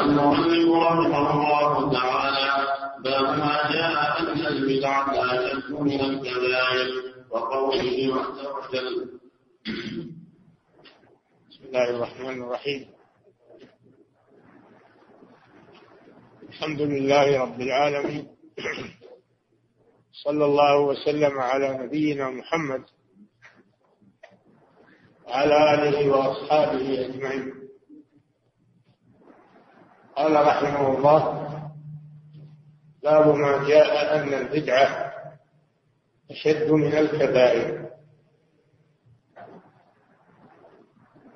المؤلف رحمه الله تعالى باب ما جاء ان البدعه اشد من الكبائر وقوله عز وجل بسم الله الرحمن الرحيم. الحمد لله رب العالمين. صلى الله وسلم على نبينا محمد وعلى آله وأصحابه أجمعين. قال رحمه الله باب ما جاء أن البدعة أشد من الكبائر.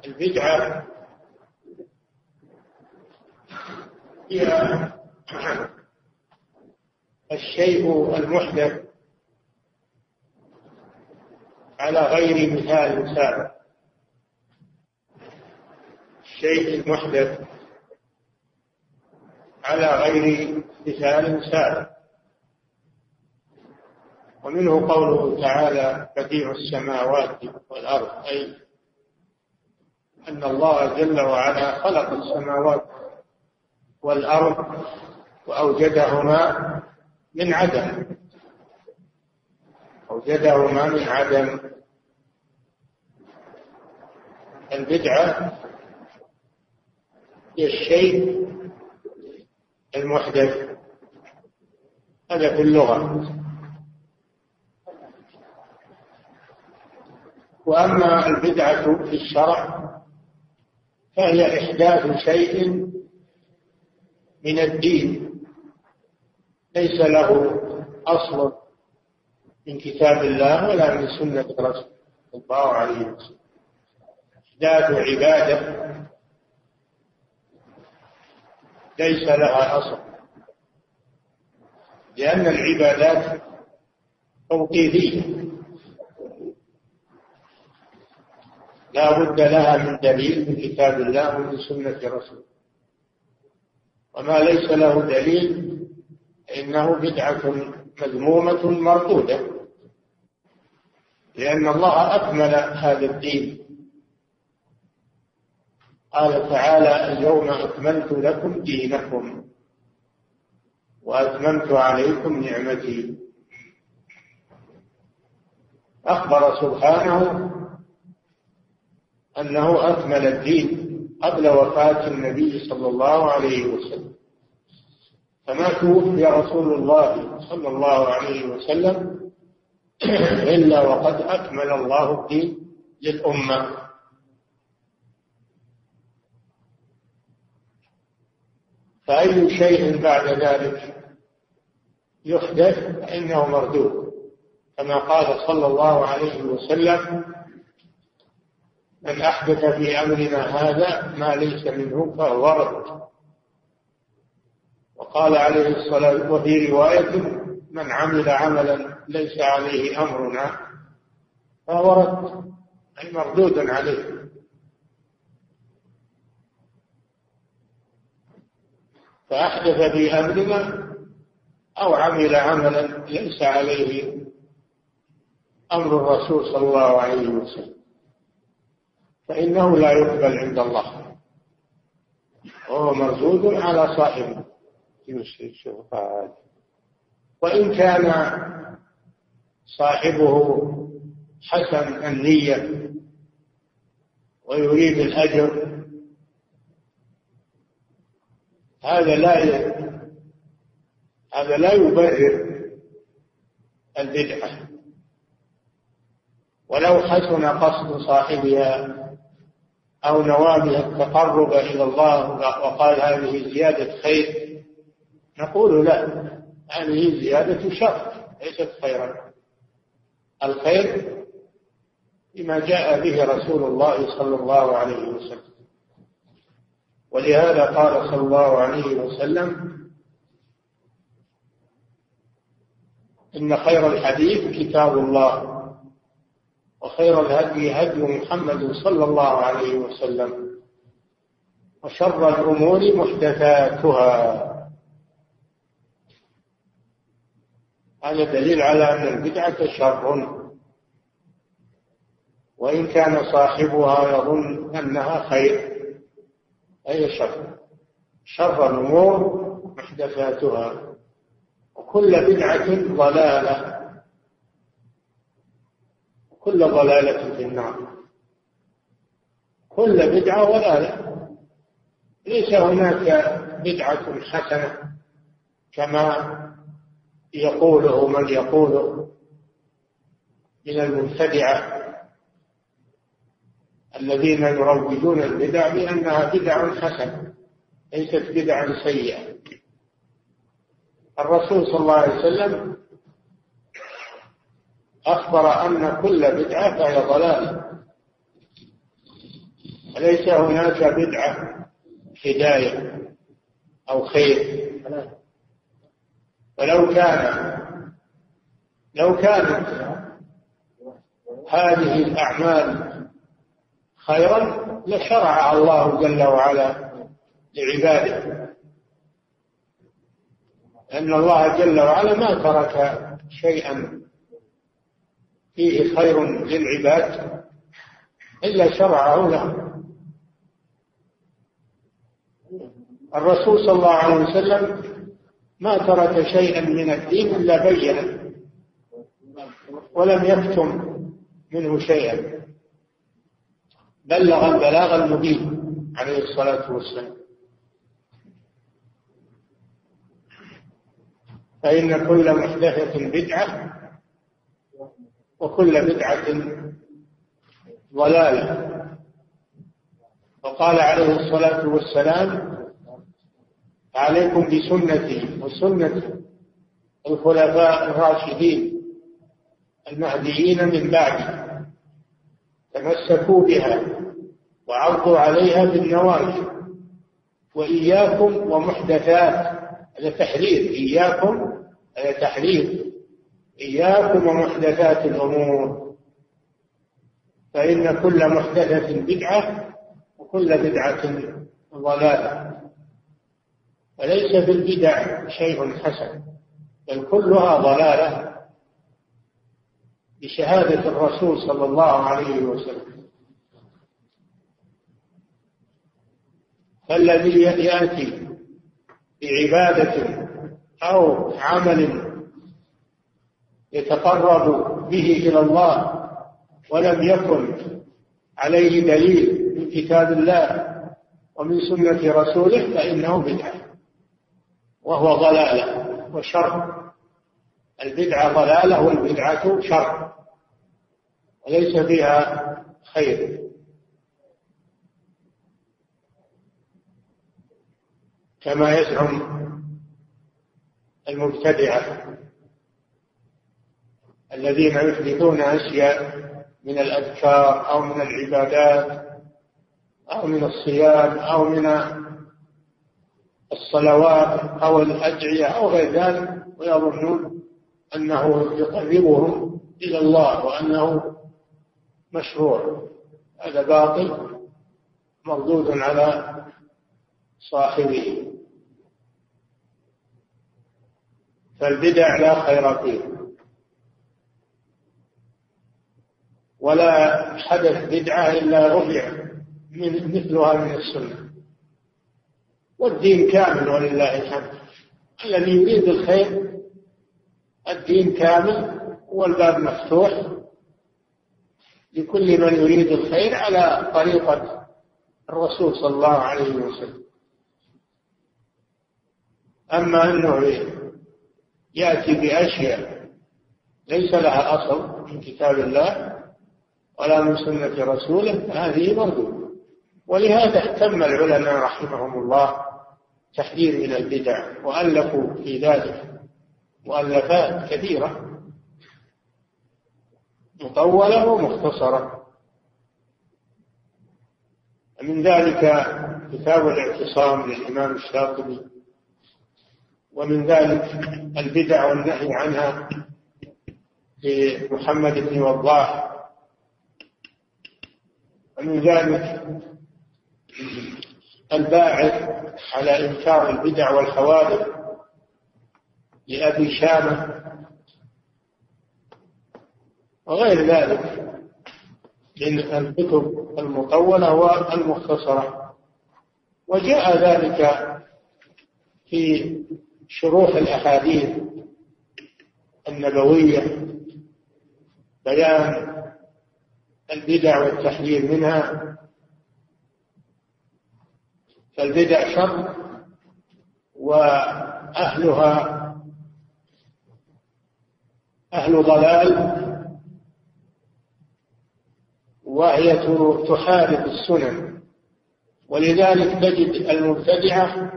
البدعة هي الشيء المحدث على غير مثال سابق. الشيء المحدث على غير مثال سابق ومنه قوله تعالى بديع السماوات والأرض. أي أن الله جل وعلا خلق السماوات والأرض وأوجدهما من عدم. أوجدهما من عدم. البدعة هي الشيء المحدث. هذا في اللغة. وأما البدعة في الشرع فهي إحداث شيء من الدين. ليس له أصل من كتاب الله ولا من سنة رسول الله عليه وسلم. إحداث عبادة. ليس لها أصل. لأن العبادات توقيفية. لا بد لها من دليل من كتاب الله ومن سنة رسوله. وما ليس له دليل إنه بدعة مذمومة مردودة لأن الله أكمل هذا الدين. قال تعالى اليوم أكملت لكم دينكم وأتممت عليكم نعمتي. أخبر سبحانه أنه أكمل الدين قبل وفاة النبي صلى الله عليه وسلم. فما توفي رسول الله صلى الله عليه وسلم إلا وقد أكمل الله الدين للأمة. فأي شيء بعد ذلك يحدث فإنه مردود. كما قال صلى الله عليه وسلم من أحدث في أمرنا هذا ما ليس منه فهو رد. وقال عليه الصلاة وفي رواية من عمل عملا ليس عليه أمرنا فهو رد. أي مردود عليه. فأحدث في أمرنا أو عمل عملا ليس عليه أمر الرسول صلى الله عليه وسلم. فإنه لا يقبل عند الله. وهو مردود على صاحبه وإن كان صاحبه حسن النية ويريد الأجر هذا لا هذا لا يبرر البدعة. ولو حسن قصد صاحبها أو نوى التقرب إلى الله وقال هذه زيادة خير نقول لا هذه زيادة شر ليست خيرا. الخير بما جاء به رسول الله صلى الله عليه وسلم. ولهذا قال صلى الله عليه وسلم إن خير الحديث كتاب الله وخير الهدي هدي محمد صلى الله عليه وسلم وشر الأمور محدثاتها. هذا دليل على أن البدعة شر. وإن كان صاحبها يظن أنها خير. أي شر؟ شر الأمور محدثاتها وكل بدعة ضلالة. كل ضلالة في النار. كل بدعة ضلالة. ليس هناك بدعة حسنة كما يقوله من يقول من المبتدعة. الذين يروجون البدع بأنها بدع حسنة ليست بدعا سيئة. الرسول صلى الله عليه وسلم أخبر أن كل بدعة فهي ضلالة. وليس هناك بدعة هداية أو خير؟ ولو كان لو كانت هذه الأعمال خيرا لشرع الله جل وعلا لعباده. أن الله جل وعلا ما ترك شيئا فيه خير للعباد إلا شرعه له الرسول صلى الله عليه وسلم ما ترك شيئا من الدين إلا بينه ولم يكتم منه شيئا. بلغ البلاغ المبين عليه الصلاة والسلام. فإن كل محدثة بدعة وكل بدعة ضلالة. وقال عليه الصلاة والسلام عليكم بسنتي وسنة الخلفاء الراشدين المهديين من بعدي. تمسكوا بها وعضوا عليها بالنواجذ. وإياكم ومحدثات هذا تحرير. إياكم هذا تحرير. إياكم ومحدثات الأمور. فإن كل محدثة بدعة وكل بدعة ضلالة. وليس في البدع شيء حسن بل كلها ضلالة. بشهادة الرسول صلى الله عليه وسلم. فالذي يأتي بعبادة أو عمل يتقرب به إلى الله ولم يكن عليه دليل من كتاب الله ومن سنة رسوله فإنه بدعة وهو ضلالة وشر. البدعة ضلالة والبدعة شر. وليس فيها خير. كما يزعم المبتدعة الذين يحدثون أشياء من الأذكار أو من العبادات أو من الصيام أو من الصلوات أو الأدعية أو غير ذلك ويظنون أنه يقربهم إلى الله وأنه مشروع. هذا باطل مردود على صاحبه. فالبدع لا خير فيه. ولا حدث بدعة إلا رفع من مثلها من السنة. والدين كامل ولله الحمد. الذي يريد الخير الدين كامل والباب مفتوح لكل من يريد الخير على طريقة الرسول صلى الله عليه وسلم. أما أنه يأتي بأشياء ليس لها أصل من كتاب الله ولا من سنة رسوله هذه مردودة ولهذا اهتم العلماء رحمهم الله تحذير من البدع وألفوا في ذلك. مؤلفات كثيرة. مطولة ومختصرة. من ذلك كتاب الاعتصام للإمام الشاطبي ومن ذلك البدع والنهي عنها لمحمد بن وضاح. ومن ذلك الباعث على إنكار البدع والحوادث لأبي شامة وغير ذلك من الكتب المطولة والمختصرة. وجاء ذلك في شروح الأحاديث النبوية بيان البدع والتحذير منها. فالبدع شر وأهلها أهل ضلال وهي تحارب السنن. ولذلك تجد المبتدعة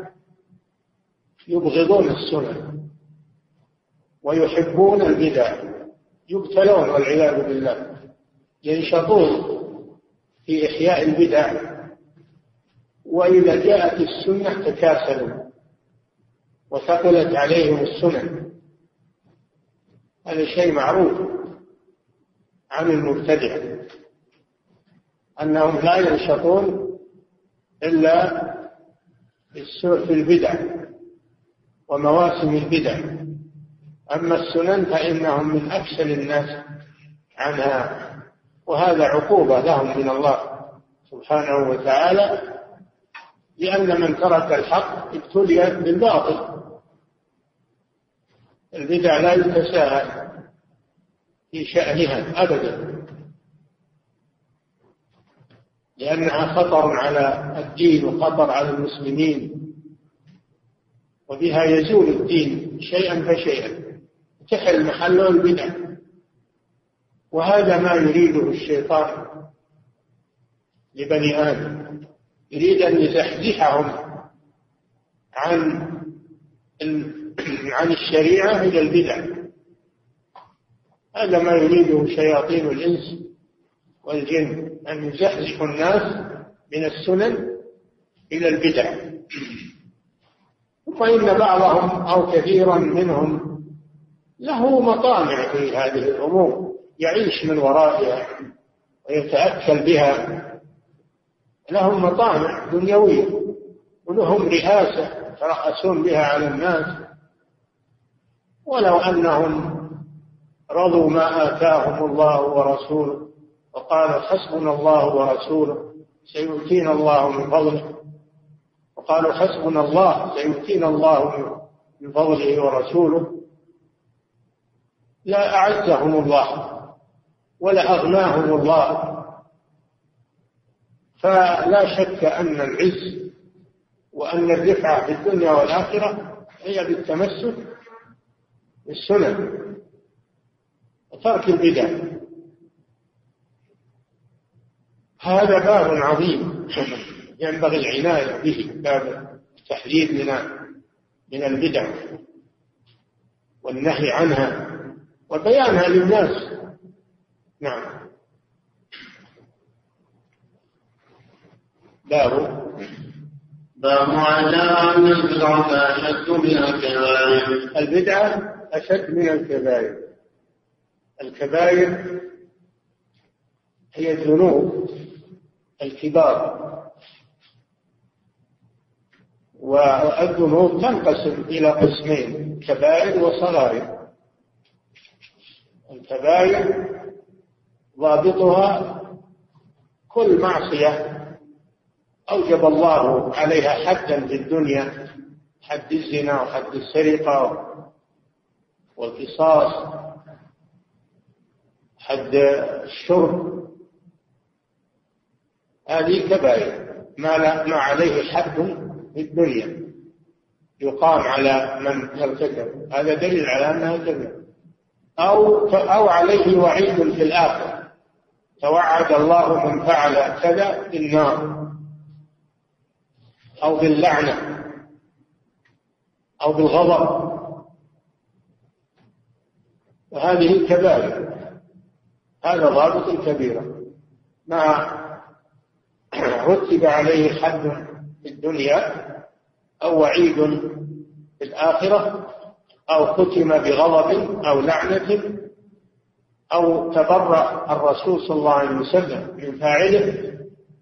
يبغضون السنن ويحبون البدع يبتلون والعياذ بالله ينشطون في إحياء البدع. وإذا جاءت السنة تكاسلوا وثقلت عليهم السنن. هذا شيء معروف عن المبتدع أنهم لا ينشطون إلا في البدع ومواسم البدع. أما السنن فإنهم من أكثر الناس عنها وهذا عقوبة لهم من الله سبحانه وتعالى لأن من ترك الحق ابتلي بالباطل. البدع لا يتساهل في شأنها أبدا لأنها خطر على الدين وخطر على المسلمين وبها يزول الدين شيئا فشيئا. تحل محله البدع وهذا ما يريده الشيطان لبني آدم. يريد أن يزحزحهم عن عن الشريعة إلى البدع. هذا ما يريده شياطين الإنس والجن أن يزحزحوا الناس من السنن إلى البدع. فإن بعضهم أو كثيرا منهم له مطامع في هذه الأمور يعيش من ورائها ويتأكل بها. لهم مطامع دنيوية ولهم رئاسة يترأسون بها على الناس. ولو أنهم رضوا ما آتاهم الله ورسوله وقال حسبنا الله ورسوله سيؤتينا الله من فضله. وقالوا حسبنا الله سيؤتينا الله من فضله ورسوله. لا أعزهم الله ولا أغناهم الله. فلا شك أن العز وأن الرفعة في الدنيا والآخرة هي بالتمسك بالسنن وترك البدع. هذا باب عظيم. ينبغي العناية به. باب التحذير من من البدع. والنهي عنها. وبيانها للناس. نعم. باب باب ما أن البدعة أشد من الكبائر البدعة أشد من الكبائر. الكبائر هي الذنوب الكبار. والذنوب تنقسم إلى قسمين كبائر وصغائر. الكبائر ضابطها كل معصية أوجب الله عليها حدا في الدنيا حد الزنا وحد السرقة والقصاص حد الشرب. هذه كبائر. ما, لا ما عليه حد في الدنيا. يقام على من يرتكب. هذا دليل على أنها كبيرة أو أو عليه وعيد في الآخرة. توعد الله من فعل كذا بالنار أو باللعنة أو بالغضب. وهذه الكبائر هذا ضابط الكبيرة ما رتب عليه حد في الدنيا أو وعيد في الآخرة أو ختم بغضب أو لعنة أو تبرأ الرسول صلى الله عليه وسلم من فاعله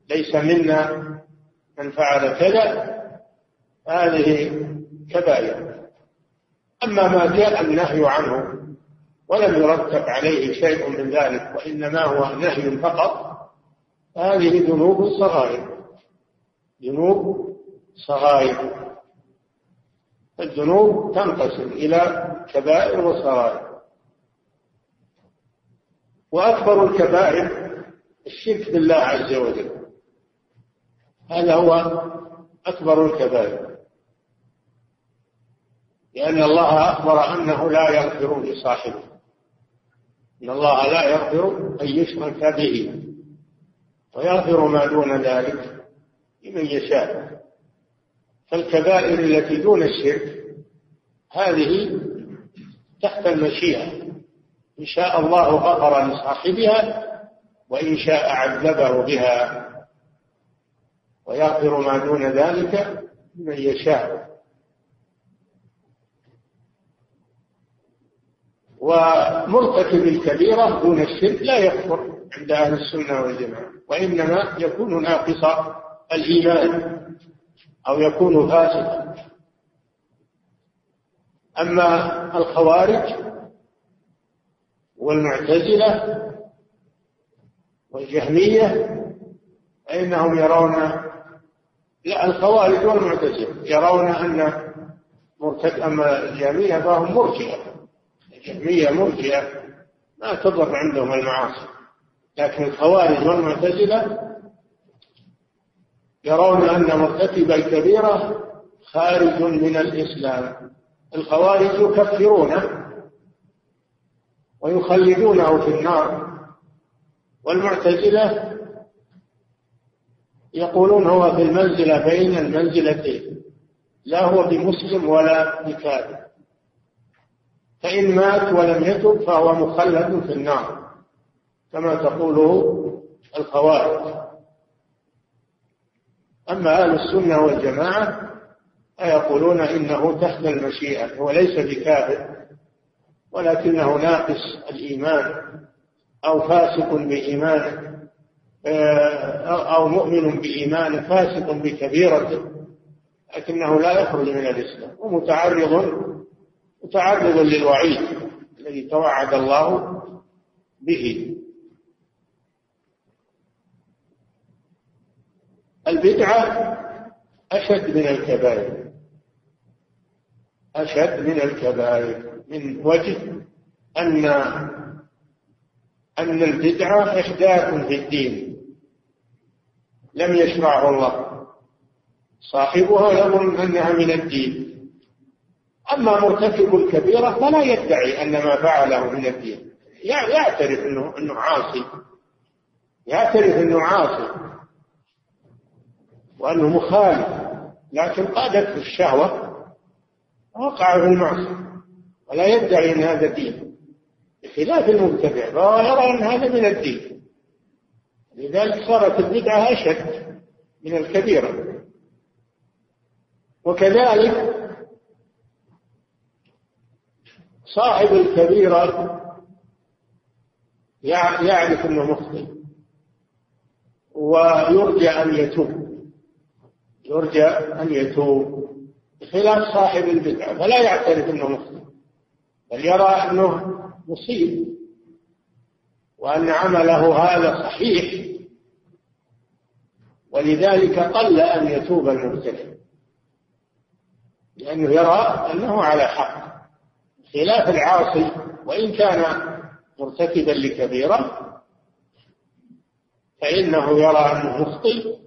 ليس منا من فعل كذا هذه كبائر. أما ما جاء النهي عنه ولم يرتب عليه شيء من ذلك وإنما هو نهي فقط هذه ذنوب صغائر ذنوب صغائر. الذنوب تنقسم إلى كبائر وصغائر. وأكبر الكبائر الشرك بالله عز وجل. هذا هو أكبر الكبائر. لأن الله أخبر أنه لا يغفر لصاحبه. إن الله لا يغفر أن يشرك به. ويغفر ما دون ذلك لمن يشاء. فالكبائر التي دون الشرك هذه تحت المشيئة. إن شاء الله غفر لصاحبها وإن شاء عذبه بها. ويغفر ما دون ذلك لمن يشاء. ومرتكب الكبيرة دون الشرك لا يكفر عند أهل السنة والجماعة وإنما يكون ناقص الإيمان أو يكون فاسقا. أما الخوارج والمعتزلة والجهمية فإنهم يرون الخوارج والمعتزلة يرون أن مرتد أما الجهمية فهم مرجئة. الجهمية مرجئة ما تضر عندهم المعاصي. لكن الخوارج والمعتزلة يرون أن مرتكب الكبيرة خارج من الإسلام. الخوارج يكفرونه ويخلدونه في النار. والمعتزلة يقولون هو في المنزلة بين المنزلتين لا هو بمسلم ولا بكافر. فإن مات ولم يتب فهو مخلد في النار كما تقوله الخوارج. أما أهل السنة والجماعة فيقولون إنه تحت المشيئة هو ليس بكافر ولكنه ناقص الإيمان أو فاسق بإيمانه. أو مؤمن بإيمانه فاسق بكبيرته لكنه لا يخرج من الإسلام ومتعرض متعرض للوعيد الذي توعد الله به. البدعة أشد من الكبائر أشد من الكبائر من وجه أن أن البدعة إحداث في الدين. لم يشرعه الله. صاحبها يظن أنها من الدين. أما مرتكب الكبيرة فلا يدعي أن ما فعله من الدين. يعترف أنه, أنه عاصي. يعترف أنه عاصي. وأنه مخالف. لكن قادته الشهوة وقع في المعصية. ولا يدعي أن هذا دين. بخلاف المبتدع فهو يرى أن هذا من الدين. لذلك صارت البدعة أشد من الكبيرة. وكذلك صاحب الكبيرة يعرف أنه مخطئ ويرجى أن يتوب. يرجى أن يتوب بخلاف صاحب البدعة فلا يعترف أنه مخطئ بل يرى أنه مصيب. وأن عمله هذا صحيح. ولذلك قل أن يتوب المبتدع لأنه يرى أنه على حق. خلاف العاصي وإن كان مرتكبا لكبيرة فإنه يرى أنه مخطئ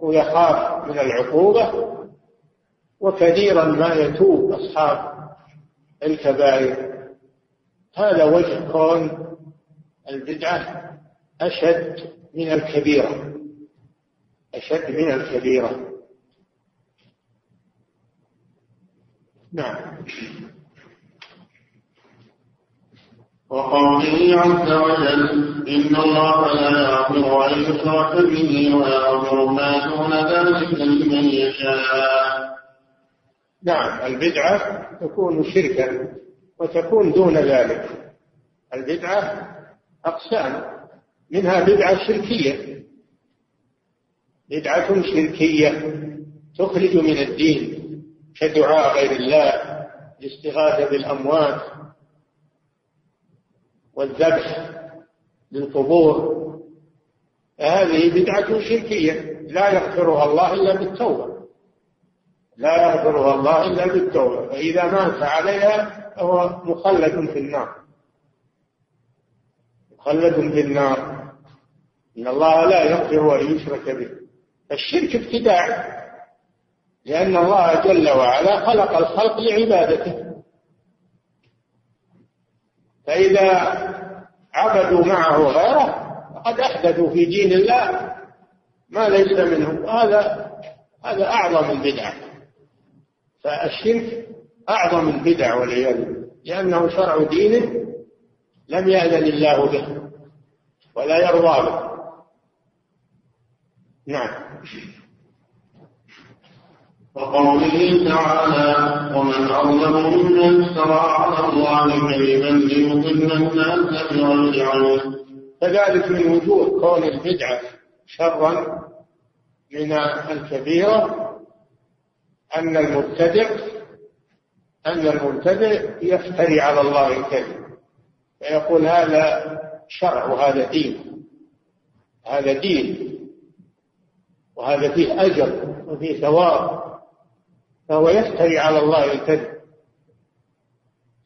ويخاف من العقوبة وكثيرا ما يتوب أصحاب الكبائر. هذا وجه كون البدعة أشد من الكبيرة. أشد من الكبيرة. نعم. وقوله عز وجل إن الله لا يغفر أن يشرك به ويغفر ما دون ذلك لمن يشاء. نعم. البدعة تكون شركا وتكون دون ذلك. البدعة أقسام منها بدعة شركية. بدعة شركية تخرج من الدين كدعاء غير الله الاستغاثة بالأموات والذبح للقبور. هذه بدعة شركية لا يغفرها الله إلا بالتوبة. لا يغفرها الله إلا بالتوبة فإذا مات عليها فهو مخلد في النار. مخلد في النار إن الله لا يغفر أن يشرك به. الشرك ابتداع. لأن الله جل وعلا خلق الخلق لعبادته. فإذا عبدوا معه غيره فقد أحدثوا في دين الله ما ليس منه هذا هذا أعظم البدع. فالشرك أعظم البدع والعياذ بالله. لأنه شرع دين لم يأذن الله به ولا يرضى به. نعم. وقوله تعالى ومن أظلم ممن افترى على الله كذبا ليضل الناس بغير علم. كذلك من وجود كون البدعة شرا من الكبيرة أن المبتدع أن المبتدع يفتري على الله الكذب. فيقول هذا شرع وهذا دين. هذا دين. وهذا فيه أجر وفيه ثواب. فهو يفتري على الله الكذب.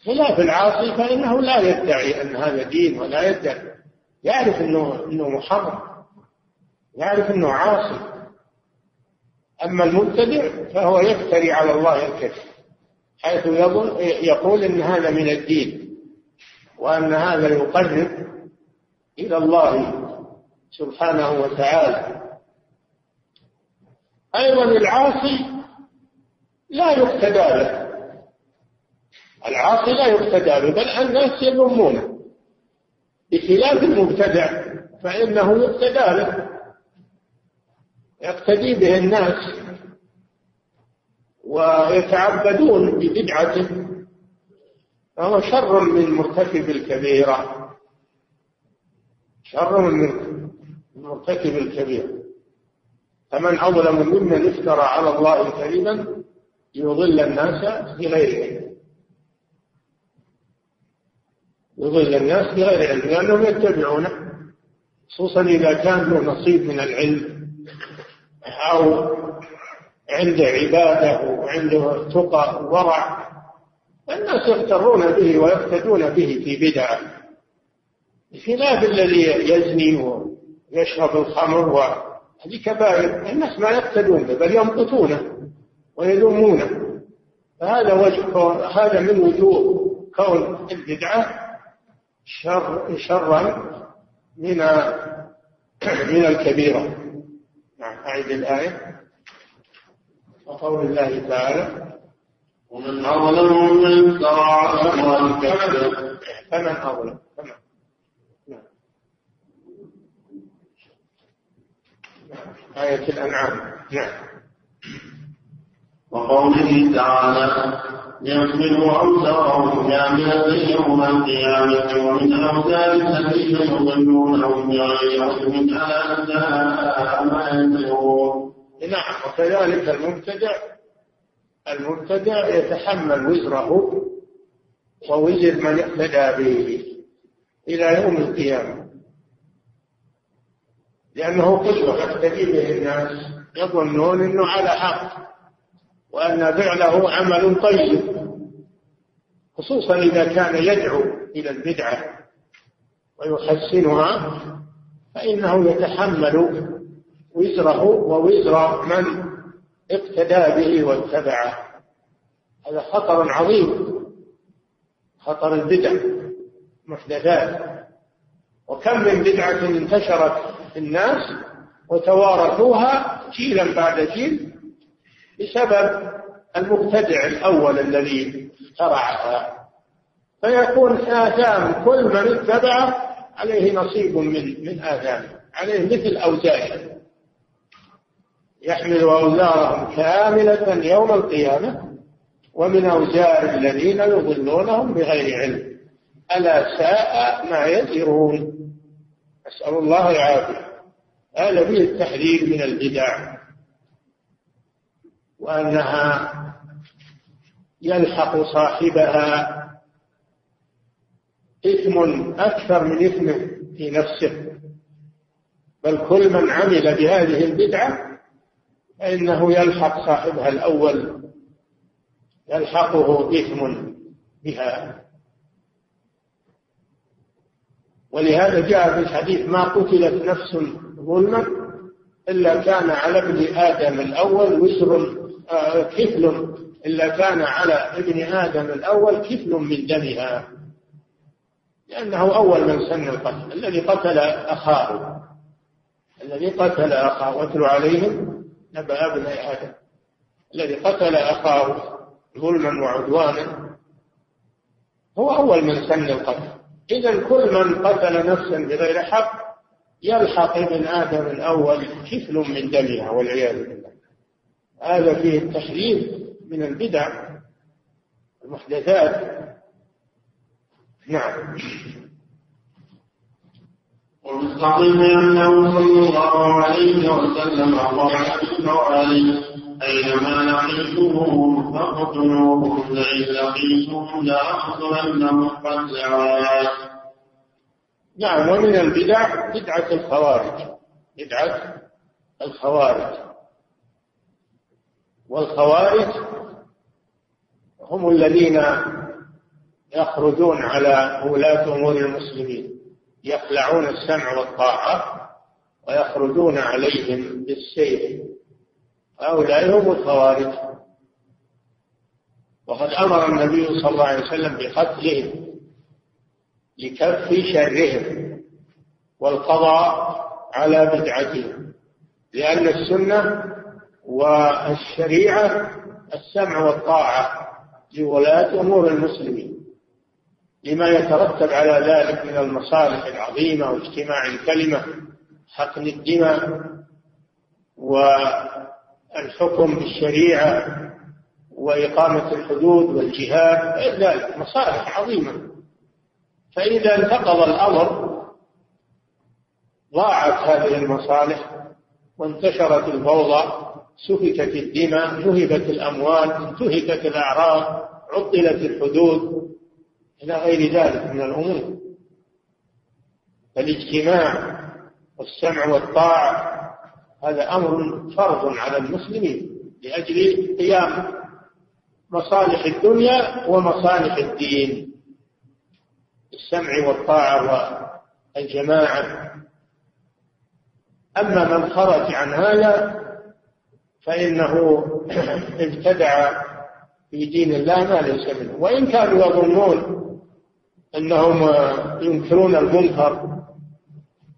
خلاف العاصي فإنه لا يدعي أن هذا دين ولا يدعي. يعرف أنه أنه محرم. يعرف أنه عاصي. أما المبتدع فهو يفتري على الله الكذب حيث يقول أن هذا من الدين. وأن هذا يقرب إلى الله سبحانه وتعالى. أيضا العاصي لا يقتدى به. العاصي لا يقتدى به بل الناس يذمونه بخلاف المبتدع فإنه يقتدى به. يقتدي به الناس ويتعبدون ببدعته فهو شر من مرتكب الكبيرة. شر من مرتكب الكبيرة. فمن أظلم ممن افترى على الله كذبا ليضل الناس بغير علم. يضل الناس بغير علم لأنهم يتبعونه خصوصا إذا كان له نصيب من العلم أو عنده عبادة وعنده تقى وورع الناس يغترون به ويقتدون به في بدعة بخلاف الذي يزني ويشرب الخمر وهذه كبائر الناس ما يقتدون به بل يمقتونه ويذمونه فهذا وجه هذا من وجوه كون البدعة شر شرا من من الكبيرة. نعم أعد الآية. وقول الله تعالى ومن أظلم ممن افترى على الله كذبا فمن أظلم فمن؟ نعم. آية الأنعام. نعم. وقوله تعالى يحمل أوزارهم كاملة يوم القيامة ومن أوزار الذين يضلونهم بغير علم ألا ساء ما يزرون نعم. وكذلك المبتدع المبتدع يتحمل وزره ووزر من اقتدى به إلى يوم القيامة. لأنه قدوة يقتدي به الناس. يظنون أنه على حق وأن فعله عمل طيب خصوصا إذا كان يدعو إلى البدعة ويحسنها فإنه يتحمل وزره ووزر من اقتدى به واتبعه. هذا خطر عظيم خطر البدع محدثات. وكم من بدعة انتشرت في الناس وتوارثوها جيلا بعد جيل بسبب المبتدع الأول الذي اخترعها. فيكون آثام كل من اتبعه عليه نصيب من من آثامه عليه مثل أوزاره يحمل أوزارهم كاملة يوم القيامة ومن أوزار الذين يضلونهم بغير علم. ألا ساء ما يزرون. أسأل الله العافية. هذا فيه التحذير من البدع. وأنها يلحق صاحبها إثم أكثر من إثمه في نفسه. بل كل من عمل بهذه البدعة فإنه يلحق صاحبها الأول. يلحقه إثم بها. ولهذا جاء في الحديث ما قتلت نفس ظلما إلا كان على ابن آدم الأول وسر آه، كفل إلا كان على ابن آدم الأول كفل من دمها. لأنه أول من سن القتل الذي قتل أخاه الذي قتل أخاه واتل عليهم. نبأ ابن آدم الذي قتل أخاه ظلما وعدوانا. هو أول من سن القتل. إذا كل من قتل نفسا بغير حق يلحق ابن آدم الأول كفل من دمها والعياذ بالله. هذا فيه التحذير من البدع المحدثات. نعم. ومستقيم أنه صلى الله عليه وسلم قال عليه أينما لقيتموهم فاقتلوهم لئن لقيتم لأقتلنهم قتل نعم ومن البدع بدعة الخوارج بدعة الخوارج. والخوارج هم الذين يخرجون على ولاة أمور المسلمين. يخلعون السمع والطاعة ويخرجون عليهم بالسيف هؤلاء هم الخوارج. وقد أمر النبي صلى الله عليه وسلم بقتلهم لكف شرهم والقضاء على بدعتهم لأن السنة والشريعة السمع والطاعة لولاة أمور المسلمين. لما يترتب على ذلك من المصالح العظيمة واجتماع الكلمة حقن الدماء والحكم بالشريعة وإقامة الحدود والجهاد ذلك مصالح عظيمة. فإذا انتقض الأمر ضاعت هذه المصالح وانتشرت الفوضى سفكت الدماء نهبت الأموال انتهكت الأعراض عطلت الحدود إلى غير ذلك من الأمور. فالاجتماع والسمع والطاعة هذا أمر فرض على المسلمين لأجل قيام مصالح الدنيا ومصالح الدين. السمع والطاعة والجماعة. أما من خرج عن هذا فإنه ابتدع في دين الله ما ليس منه. وإن كانوا يظنون أنهم ينكرون المنكر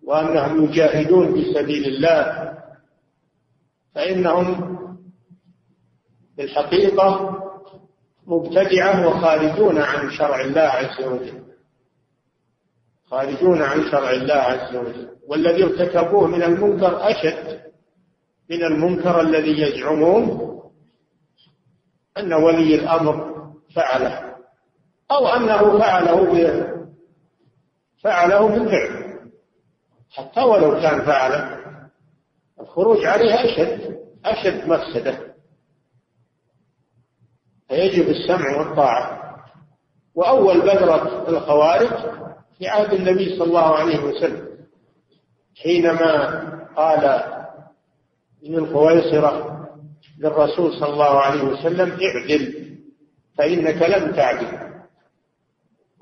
وأنهم يجاهدون في سبيل الله فإنهم في الحقيقة مبتدعة وخارجون عن شرع الله عز وجل. خارجون عن شرع الله عز وجل. والذي ارتكبوه من المنكر أشد من المنكر الذي يزعمون أن ولي الأمر فعله. أو أنه فعله فعله بالفعل. حتى ولو كان فعله الخروج عليه أشد أشد مفسدة. فيجب السمع والطاعة. وأول بذرة الخوارج في عهد النبي صلى الله عليه وسلم حينما قال ابن الخويصرة للرسول صلى الله عليه وسلم اعدل فإنك لم تعدل.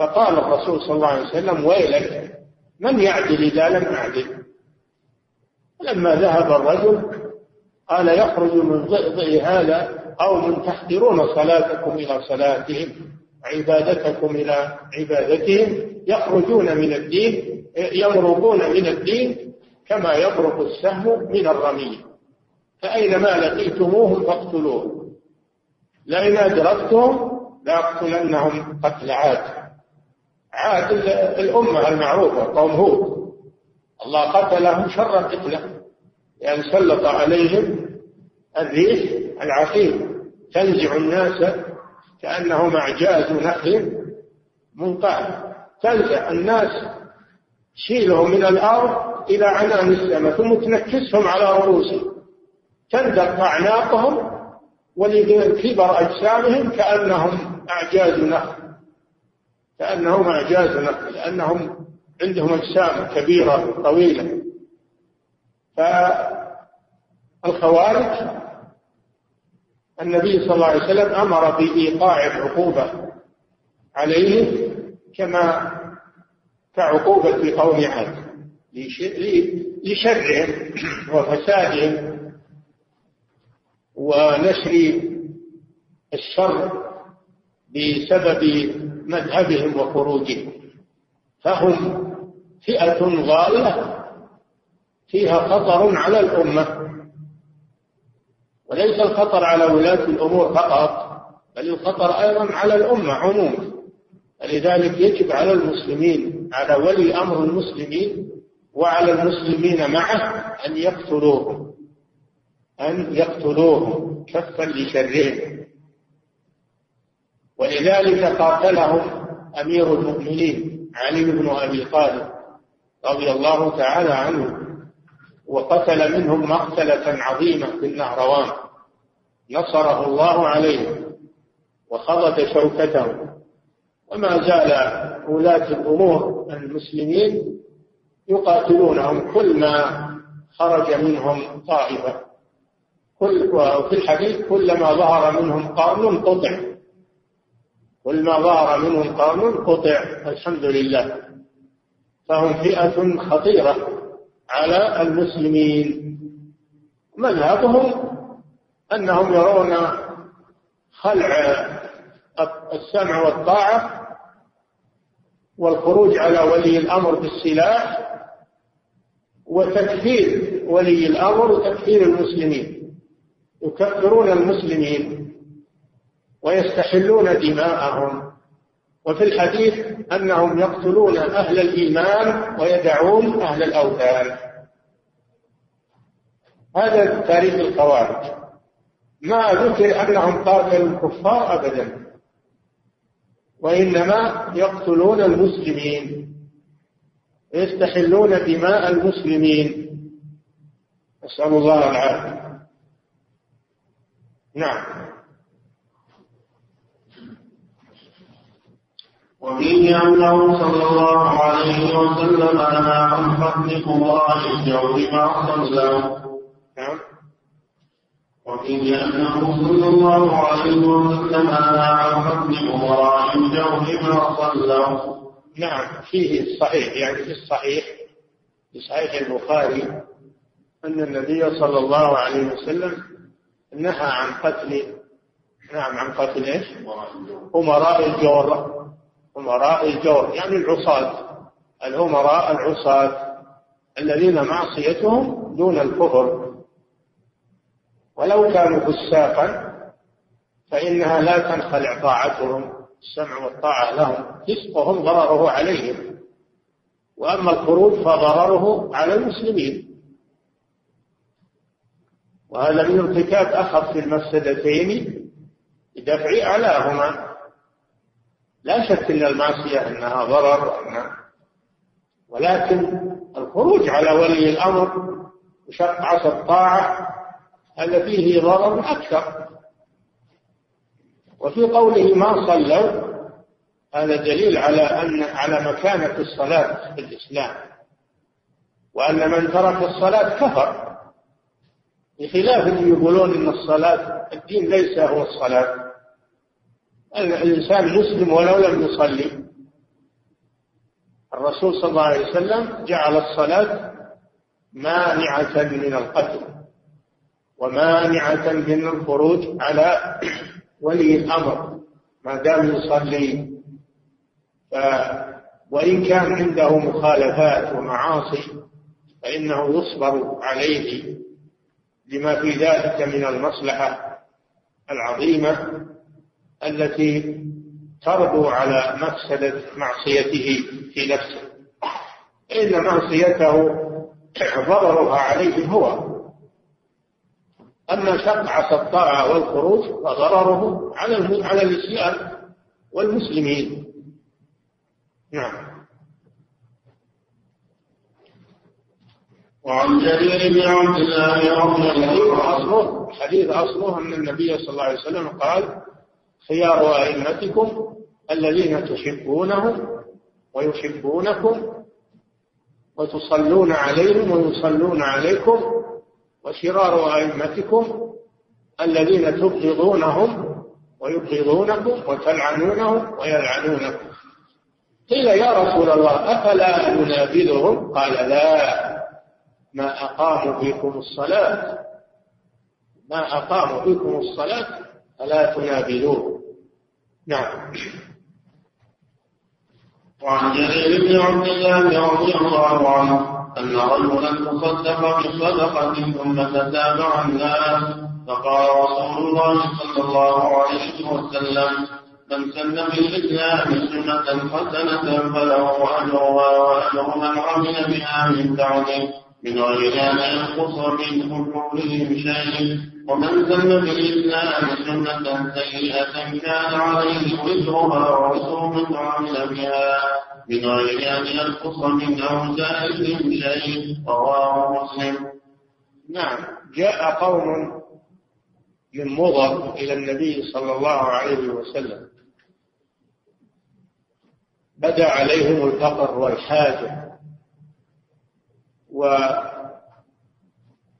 فقال الرسول صلى الله عليه وسلم ويلك من يعدل إذا لم أعدل لما ذهب الرجل قال يخرج من ضئضئ هذا قوم تحقرون صلاتكم إلى صلاتهم عبادتكم إلى عبادتهم يخرجون من الدين يمرقون من الدين كما يبرق السهم من الرمية فأينما لقيتموهم فاقتلوهم لئن أدركتهم لأقتلنهم قتل عاد. عاد الأمة المعروفة قوم هود. الله قتلهم شر قتله لأن سلط عليهم الريح العقيم. تنزع الناس كأنهم أعجاز نخل منقعد. تنزع الناس تشيلهم من الأرض إلى عنان السماء ثم تنكسهم على رؤوسهم. تندق أعناقهم ولكبر أجسامهم كأنهم أعجاز نخل. كأنهم أعجاز لأنهم عندهم أجسام كبيرة طويلة. فالخوارج النبي صلى الله عليه وسلم أمر بإيقاع العقوبة عليه كما كعقوبة قوم عاد لشرهم وفسادهم ونشر الشر بسبب مذهبهم وخروجهم. فهم فئة ضالة فيها خطر على الأمة. وليس الخطر على ولاة الأمور فقط بل الخطر أيضا على الأمة عموما. فلذلك يجب على المسلمين على ولي أمر المسلمين وعلى المسلمين معه أن يقتلوهم. أن يقتلوهم كفا لشرهم. ولذلك قاتلهم أمير المؤمنين علي بن أبي طالب رضي الله تعالى عنه وقتل منهم مقتلة عظيمة في النهروان. نصره الله عليه وخضت شوكته. وما زال ولاة الأمور المسلمين يقاتلونهم كل ما خرج منهم طائفة. كل وفي الحديث كلما ظهر منهم قرن قطع كل ما ظهر منهم قرن قطع الحمد لله. فهم فئة خطيرة على المسلمين. مذهبهم أنهم يرون خلع السمع والطاعة والخروج على ولي الأمر بالسلاح وتكفير ولي الأمر وتكفير المسلمين. يكفرون المسلمين. ويستحلون دماءهم. وفي الحديث أنهم يقتلون أهل الإيمان ويدعون أهل الأوثان. هذا تاريخ الخوارج. ما ذكر أنهم قاتلوا الكفار أبدا. وإنما يقتلون المسلمين. ويستحلون دماء المسلمين. نسأل الله العافية. نعم. وفيه أنه صلى الله عليه وسلم نهى عن فتح الله الجور مع صلى. نعم. وفيه أنه صلى الله عليه وسلم نهى عن فتح الله الجور مع صلى. نعم. فيه الصحيح يعني في الصحيح في صحيح البخاري أن النبي صلى الله عليه وسلم نهى عن قتل نعم عن قتل إيش؟ أمراء الجور أمراء الجور يعني العصاة. الأمراء العصاة الذين معصيتهم دون الكفر. ولو كانوا فساقا فإنها لا تنخلع طاعتهم السمع والطاعة لهم فسقهم ضرره عليهم. وأما الخروج فضرره على المسلمين. وهذا من ارتكاب أخف المفسدتين بدفع أعلاهما. لا شك أن المعصية أنها ضرر ولكن الخروج على ولي الأمر وشق عصا الطاعة هذا فيه ضرر أكثر. وفي قوله ما صلوا هذا دليل على أن على مكانة الصلاة في الإسلام وأن من ترك الصلاة كفر. بخلاف اللي يقولون أن الصلاة الدين ليس هو الصلاة. الإنسان مسلم ولو لم يصلي. الرسول صلى الله عليه وسلم جعل الصلاة مانعة من القتل ومانعة من الخروج على ولي الأمر. ما دام يصلي ف وإن كان عنده مخالفات ومعاصي فإنه يصبر عليه لما في ذلك من المصلحة العظيمة التي تربو على مفسدة معصيته في نفسه. إن معصيته ضررها عليه هو. أما شق الطاعة والخروج فضرره على على الإسلام والمسلمين. نعم. وعن جرير بن عبد الله رضي الله عنه. أصله حديث أصله أن النبي صلى الله عليه وسلم قال خيار أئمتكم الذين تحبونهم ويحبونكم وتصلون عليهم ويصلون عليكم وشرار أئمتكم الذين تبغضونهم ويبغضونكم وتلعنونهم ويلعنونكم. قيل يا رسول الله أفلا ننابذهم؟ قال لا ما أقاموا فيكم الصلاة ما أقاموا فيكم الصلاة فلا تنابذوهم نعم. وعن جرير بن عبد الله رضي الله عنه أن رجلا تصدق بصدقة ثم تتابع الناس فقال رسول الله صلى الله عليه وسلم من سن في الإسلام سنة حسنة فله أجرها وأجر من عمل بها من بعده من غير أن ينقص من أجورهم شيء. ومن سن الإسلام سنة سيئة كان عليه وزرها من عمل بها من غير أن ينقص من أوزارهم شيء رواه مسلم. نعم. جاء قوم من مضر إلى النبي صلى الله عليه وسلم. بدأ عليهم الفقر والحاجة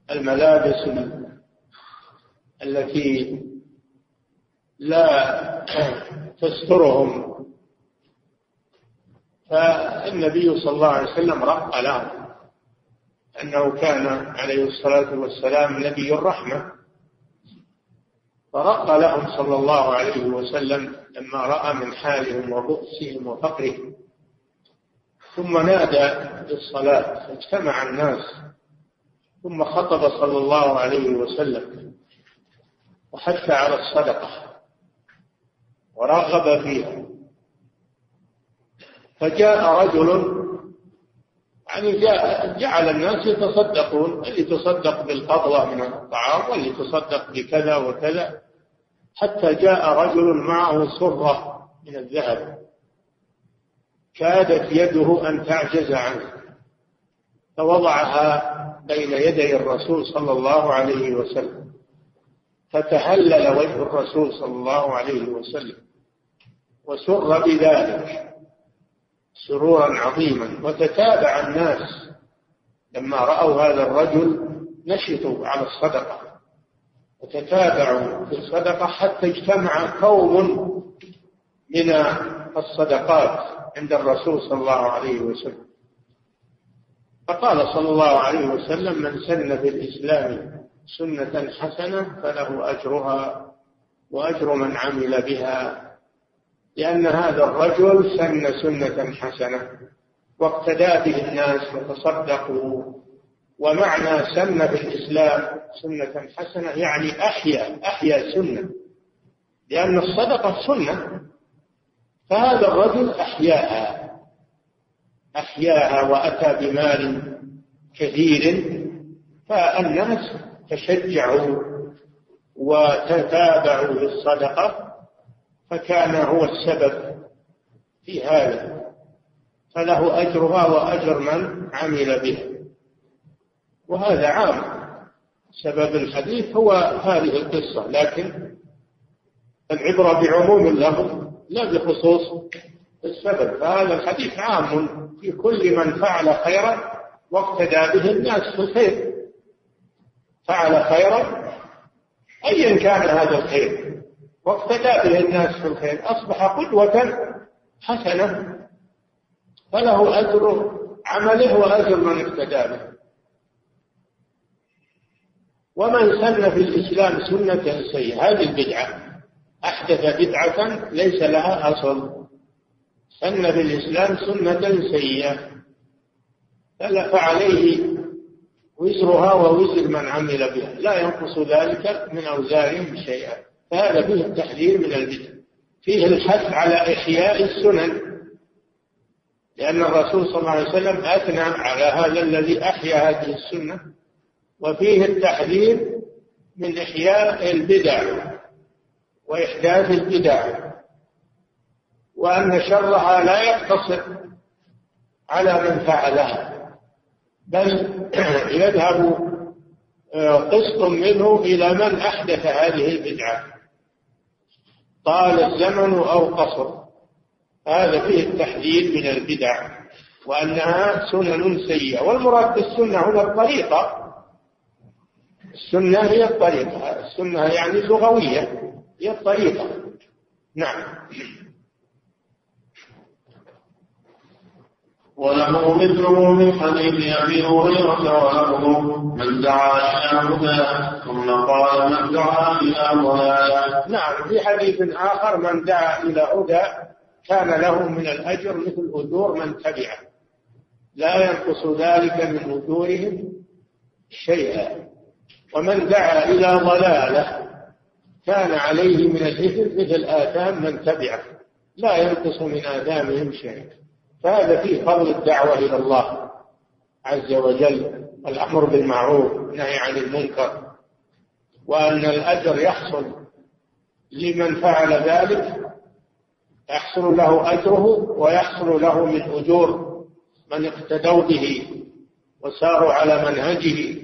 والملابس التي لا تسترهم. فالنبي صلى الله عليه وسلم رق لهم أنه كان عليه الصلاة والسلام نبي الرحمة. فرق لهم صلى الله عليه وسلم لما رأى من حالهم وبؤسهم وفقرهم. ثم نادى بالصلاة فاجتمع الناس. ثم خطب صلى الله عليه وسلم. وحث على الصدقة ورغب فيها. فجاء رجل يعني جاء جعل الناس يتصدقون اللي تصدق بالقبضة من الطعام واللي تصدق بكذا وكذا. حتى جاء رجل معه سرة من الذهب. كادت يده أن تعجز عنه. فوضعها بين يدي الرسول صلى الله عليه وسلم. فتهلل وجه الرسول صلى الله عليه وسلم وسر بذلك سرورا عظيما. وتتابع الناس لما رأوا هذا الرجل نشطوا على الصدقة وتتابعوا في الصدقة حتى اجتمع قوم من الصدقات عند الرسول صلى الله عليه وسلم. فقال صلى الله عليه وسلم من سن في الإسلام سنة حسنة فله أجرها وأجر من عمل بها لأن هذا الرجل سن سنة حسنة. واقتدى به الناس وتصدقوا ومعنى سن في الإسلام سنة حسنة يعني أحيا أحيا سنة. لأن الصدقة سنة فهذا الرجل أحياها أحياها وأتى بمال كثير فالناس تشجعوا وتتابعوا للصدقة فكان هو السبب في هذا. فله أجرها وأجر من عمل به وهذا عام. سبب الحديث هو هذه القصة لكن العبرة بعموم اللفظ لا بخصوص السبب. فهذا الحديث عام في كل من فعل خيرا واقتدى به الناس في الخير. فعل خيرا. أيا كان هذا الخير. واقتدى به الناس في الخير. أصبح قدوة حسنة. فله أجر عمله وأجر من اقتدى به. ومن سن في الإسلام سنة سيئة. هذه البدعة. أحدث بدعة ليس لها أصل. سن في الإسلام سنة سيئة. فعليه وزرها ووزر من عمل بها. لا ينقص ذلك من أوزارهم شيئا. فهذا فيه التحذير من البدع. فيه الحث على إحياء السنن. لأن الرسول صلى الله عليه وسلم أثنى على هذا الذي أحيا هذه السنة. وفيه التحذير من إحياء البدع وإحداث البدع. وأن شرها لا يقتصر على من فعلها. بل يذهب آه، قسط منه إلى من أحدث هذه البدعة. طال الزمن أو قصر. هذا فيه التحذير من البدع وأنها سنن سيئة. والمراد بالسنة هنا الطريقة. السنة هي الطريقة. السنة يعني لغوية هي الطريقة. نعم. وله مثله من حديث أبي هريرة وله من دعا إلى هدى ثم قال من دعا إلى ضلاله نعم في حديث آخر من دعا إلى هدى كان له من الأجر مثل أجور من تبعه لا ينقص ذلك من أجورهم شيئا. ومن دعا إلى ضلاله كان عليه من الإثم مثل آثام من تبعه لا ينقص من آثامهم شيئا. فهذا فيه فضل الدعوة إلى الله عز وجل والأمر بالمعروف والنهي عن المنكر وأن الأجر يحصل لمن فعل ذلك يحصل له أجره ويحصل له من أجور من اقتدوا به وساروا على منهجه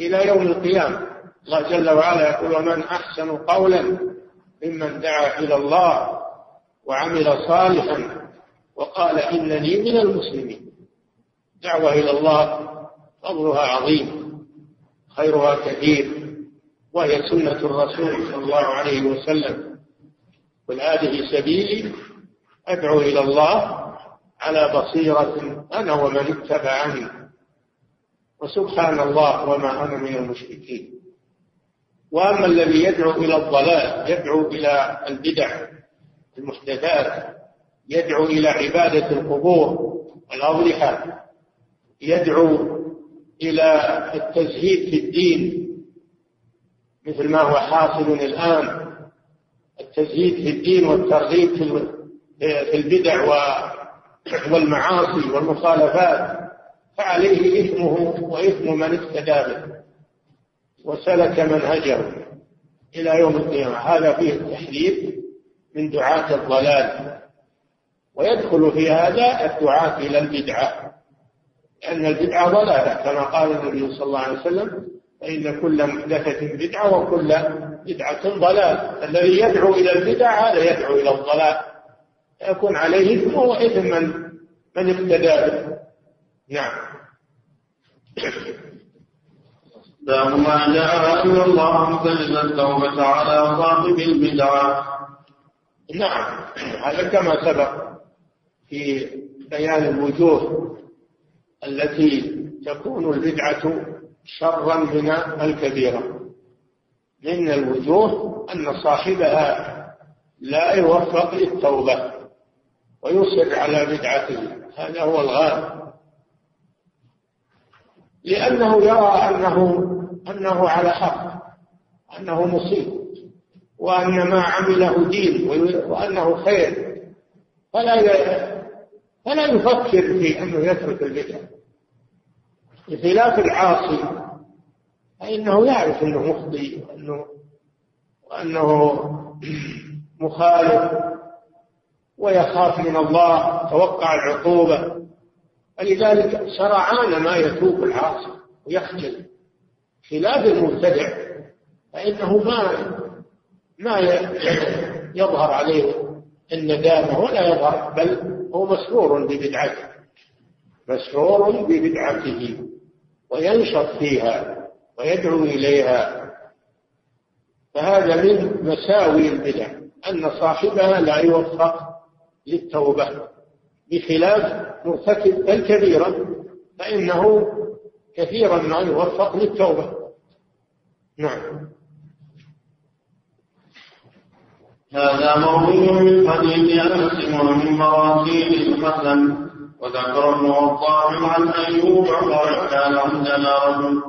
إلى يوم القيامة. الله جل وعلا يقول ومن أحسن قولا ممن دعا إلى الله وعمل صالحا وقال إنني من المسلمين. دعوة إلى الله فضلها عظيم خيرها كثير وهي سنة الرسول صلى الله عليه وسلم. قل هذه سبيلي أدعو إلى الله على بصيرة أنا ومن اتبعني. وسبحان الله وما أنا من المشركين. وأما الذي يدعو إلى الضلال يدعو إلى البدع المحدثات يدعو إلى عبادة القبور والأضرحة يدعو إلى التزهيد في الدين مثل ما هو حاصل الآن التزهيد في الدين والترغيب في البدع والمعاصي والمخالفات فعليه إثمه وإثم من اقتدى به وسلك منهجه إلى يوم القيامة. هذا فيه التحذير من دعاة الضلال. ويدخل في هذا الدعاة إلى البدعة. لأن البدعة ضلالة كما قال النبي صلى الله عليه وسلم فإن كل محدثة بدعة وكل بدعة ضلال الذي يدعو إلى البدع هذا يدعو إلى الضلال. يكون عليه إثم وإثم من من اقتدى به. نعم. باب ما جاء أن الله سجد التوبة على صاحب البدعة. نعم. هذا كما سبق. في بيان الوجوه التي تكون البدعة شرا من الكبيرة. من الوجوه أن صاحبها لا يوفق للتوبة ويصر على بدعته. هذا هو الغالب. لأنه يرى أنه أنه على حق أنه مصيب وأن ما عمله دين وأنه خير. فلا فلا يفكر في أنه يترك البدعة بخلاف العاصي فإنه يعرف أنه مخطئ وأنه وأنه مخالف. ويخاف من الله توقع العقوبة. فلذلك سرعان ما يتوب العاصي ويخجل. خلاف المبتدع فإنه ما ما يظهر عليه الندامة ولا يظهر بل هو مسرور ببدعته مسرور ببدعته وينشط فيها ويدعو إليها. فهذا من مساوي البدع أن صاحبها لا يوفق للتوبة بخلاف مرتكب الكبيرة فإنه كثيرا ما يوفق للتوبة. نعم. هذا موضوع من حديث أنس ومن مراسيل الحسن وذكر ابن وضاح عن أيوب قال كان عندنا رجل.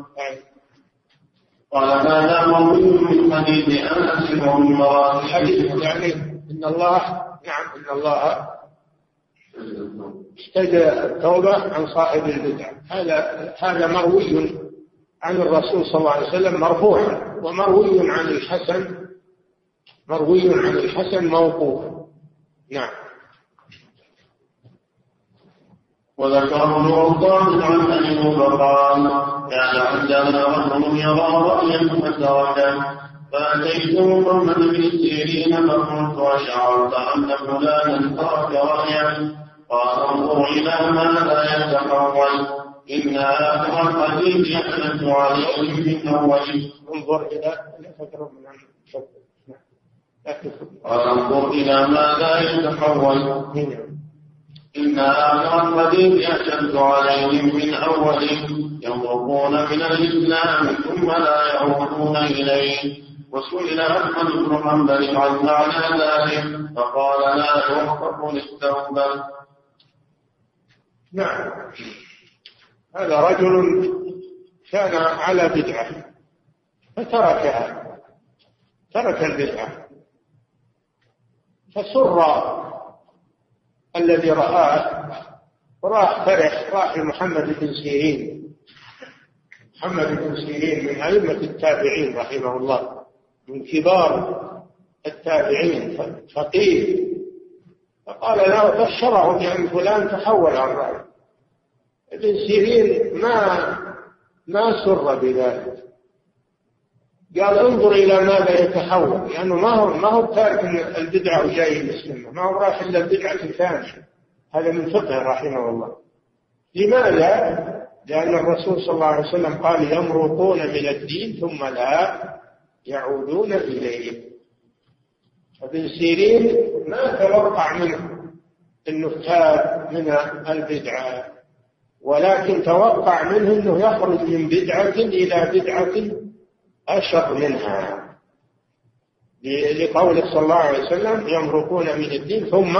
قال هذا موضوع من حديث أنس ومن مراسيل حديث يعني إن الله نعم إن الله اشتد التوبة عن صاحب البدع. هذا هذا مروي عن الرسول صلى الله عليه وسلم مرفوعا ومروي عن الحسن مروي عن الحسن موقوف. نعم. وذكر ابن عبان عن ايوب قال كان عندنا رجل يرى رأيا فتركه فاتيت محمد بن سيرين فقلت اشعرت أن فلانا ترك رأيا. قال انظر إلى ماذا يتحول. إن آخر الحديث يحدث عليهم من أوله انظر إلى تقرب من وانظر إلى ماذا يتحول. إن آخر الحديث أشد عليهم من أوله يمرقون من الإسلام ثم لا يعودون إليه. وسئل أحمد بن حنبل عن معنى ذلك فقال لا يوفق للتوبة. نعم. هذا رجل كان على بدعة فتركها ترك البدعة. فسر الذي رآه وراح فرح راح لمحمد بن سيرين. محمد بن سيرين من أئمة التابعين رحمه الله من كبار التابعين فقيه. فقال له بشره بأن فلان تحول عن رأيه ابن سيرين ما ما سر بذلك. قال انظر إلى ماذا يتحول لأنه ما هو ما هو تارك البدعة وجاي يسلمها ما هو راح إلا البدعه الثانية هذا من فقه رحمه الله. لماذا؟ لأن الرسول صلى الله عليه وسلم قال يمرقون من الدين ثم لا يعودون إليه. ابن سيرين ما توقع منه إنه تاب من البدعة ولكن توقع منه إنه يخرج من بدعة إلى بدعة اشر منها. لقوله صلى الله عليه وسلم يمرقون من الدين ثم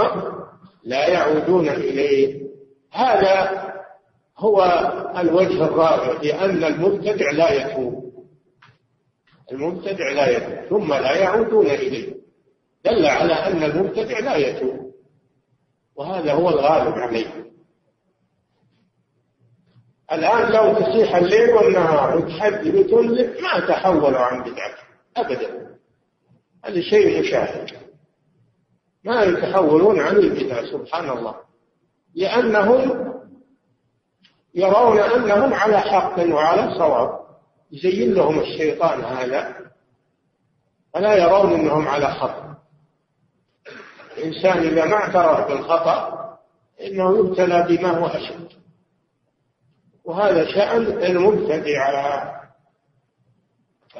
لا يعودون إليه. هذا هو الوجه الرابع لأن المبتدع لا يتوب. المبتدع لا يتوب ثم لا يعودون إليه. دل على أن المبتدع لا يتوب. وهذا هو الغالب عليه. الآن لو تصيح الليل والنهار وتحدي وتنزل ما تحولوا عن بدعته أبدا. هذا شيء مشاهد. ما يتحولون عن البدع سبحان الله. لأنهم يرون أنهم على حق وعلى صواب. يزين لهم الشيطان هذا. فلا يرون أنهم على خطأ. الإنسان إذا ما اعترف بالخطأ إنه يبتلى بما هو أشد. وهذا شأن المبتدع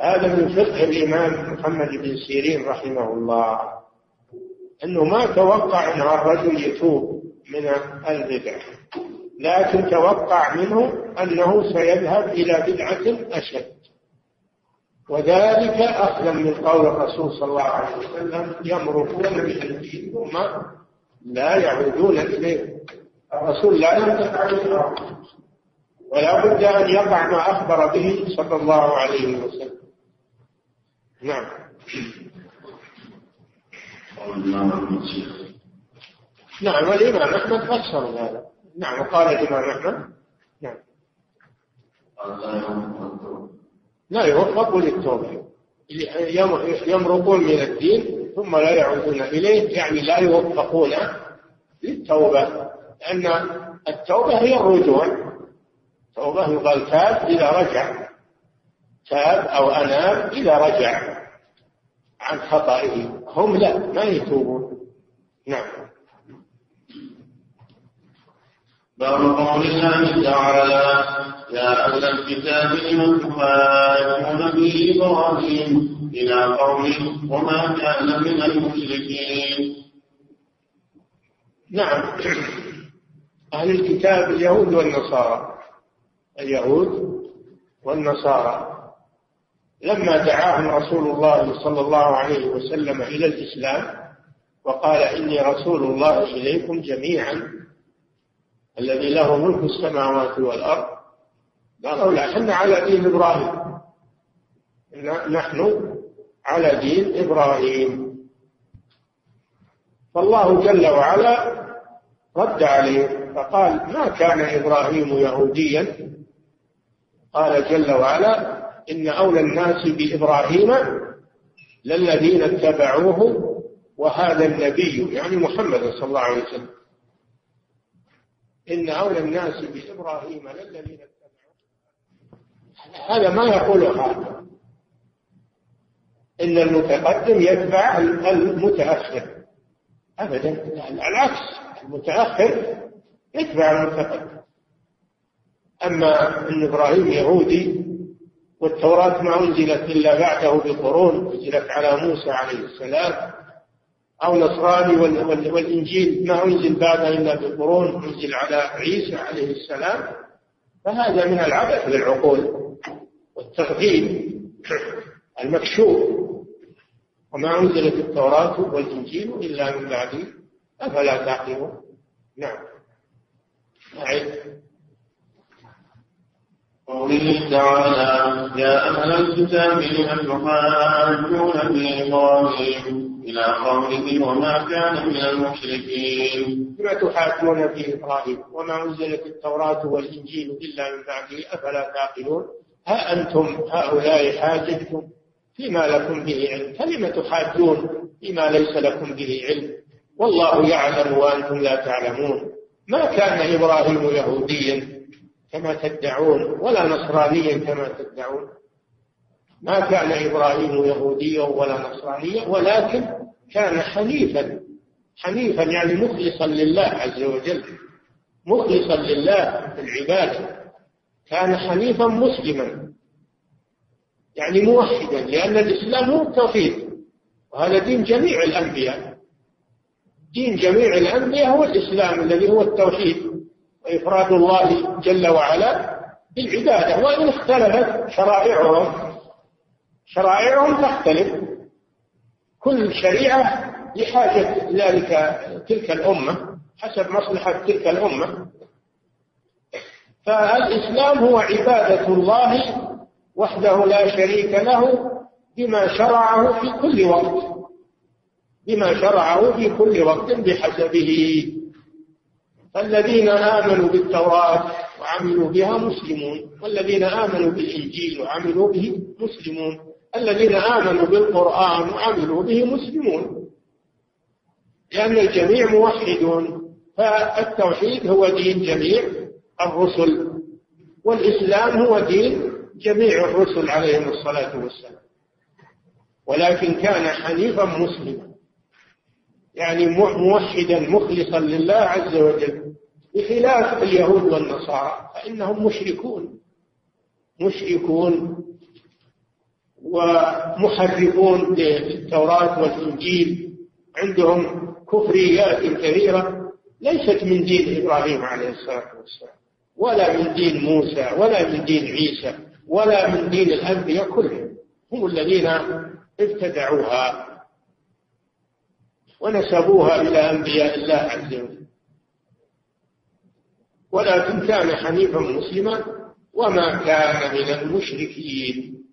هذا من فقه الإمام محمد بن سيرين رحمه الله أنه ما توقع أن الرجل يتوب من البدع لكن توقع منه أنه سيذهب إلى بدعة أشد. وذلك أخذا من قول الرسول صلى الله عليه وسلم يمرقون من الدين ثم لا يعودون إليه. الرسول لا ينطق عن الأرض. ولا بد أن يقع ما أخبر به صلى الله عليه وسلم. نعم. نعم والإمام أحمد فسر هذا. نعم وقال الإمام أحمد. نعم. لا يوفق للتوبة يمرقون من الدين ثم لا يعودون إليه يعني لا يوفقون للتوبة لأن التوبة هي الرجوع. توبة يقال تاب إذا رجع. تاب أو أناب إذا رجع. عن خطئه. هم لا ما يتوبون. نعم. باب قول الله تعالى يا أهل الكتاب لم تخالفون به إبراهيم إلى قوله وما كان من المشركين. نعم. أهل الكتاب اليهود والنصارى. اليهود والنصارى. لما دعاهم رسول الله صلى الله عليه وسلم إلى الإسلام وقال إني رسول الله إليكم جميعا الذي له ملك السماوات والأرض. قالوا لا إحنا على دين إبراهيم. نحن على دين إبراهيم. فالله جل وعلا رد عليه فقال ما كان إبراهيم يهوديا قال جل وعلا إن أولى الناس بإبراهيم للذين اتبعوه وهذا النبي يعني محمد صلى الله عليه وسلم. إن أولى الناس بإبراهيم للذين اتبعوه. هذا ما يقوله هذا إن المتقدم يتبع المتأخر. أبدا. العكس. المتأخر يتبع المتقدم. أما أن إبراهيم يهودي والتوراة ما أنزلت إلا بعده بقرون أنزلت على موسى عليه السلام أو نصراني والإنجيل ما أنزل بعده إلا بقرون أنزل على عيسى عليه السلام فهذا من العبث بالعقول والتغفيل المكشوف. وما أنزلت التوراة والإنجيل إلا من بعده أفلا تعقلون؟ نعم. أعد. قوله تعالى يا أهل الكتاب لم تحاجون في إبراهيم؟ إلى قوله وما كان من المشركين. لم تحاجون في إبراهيم؟ وما أنزلت التوراة والإنجيل إلا من بعده أفلا تعقلون؟ ها أنتم هؤلاء حاججتم فيما لكم به علم. فلم تحاجون فيما ليس لكم به علم؟ والله يعلم وأنتم لا تعلمون. ما كان إبراهيم يهوديا؟ كما تدعون ولا نصرانيا كما تدعون. ما كان إبراهيم يهوديا ولا نصرانيا ولكن كان حنيفا. حنيفا يعني مخلصا لله عز وجل. مخلصا لله في العبادة. كان حنيفا مسلما. يعني موحدا لأن الإسلام هو التوحيد. وهذا دين جميع الأنبياء. دين جميع الأنبياء هو الإسلام الذي هو التوحيد. وإفراد الله جل وعلا بالعبادة وإن اختلفت شرائعهم شرائعهم تختلف. كل شريعة لحاجة ذلك تلك الأمة حسب مصلحة تلك الأمة. فالإسلام هو عبادة الله وحده لا شريك له بما شرعه في كل وقت بما شرعه في كل وقت بحسبه. فالذين آمنوا بالتوراة وعملوا بها مسلمون والذين آمنوا بالإنجيل وعملوا به مسلمون الذين آمنوا بالقرآن وعملوا به مسلمون. لأن الجميع موحدون فالتوحيد هو دين جميع الرسل والإسلام هو دين جميع الرسل عليهم الصلاة والسلام. ولكن كان حنيفا مسلما. يعني موحدا مخلصا لله عز وجل بخلاف اليهود والنصارى فإنهم مشركون. مشركون ومحرفون للتوراة والإنجيل. عندهم كفريات كثيرة ليست من دين إبراهيم عليه الصلاة والسلام ولا من دين موسى ولا من دين عيسى ولا من دين الأنبياء كلهم. هم الذين ابتدعوها ونسبوها إلى أنبياء الله عز وجل. ولكن كان حنيفا مسلما وما كان من المشركين.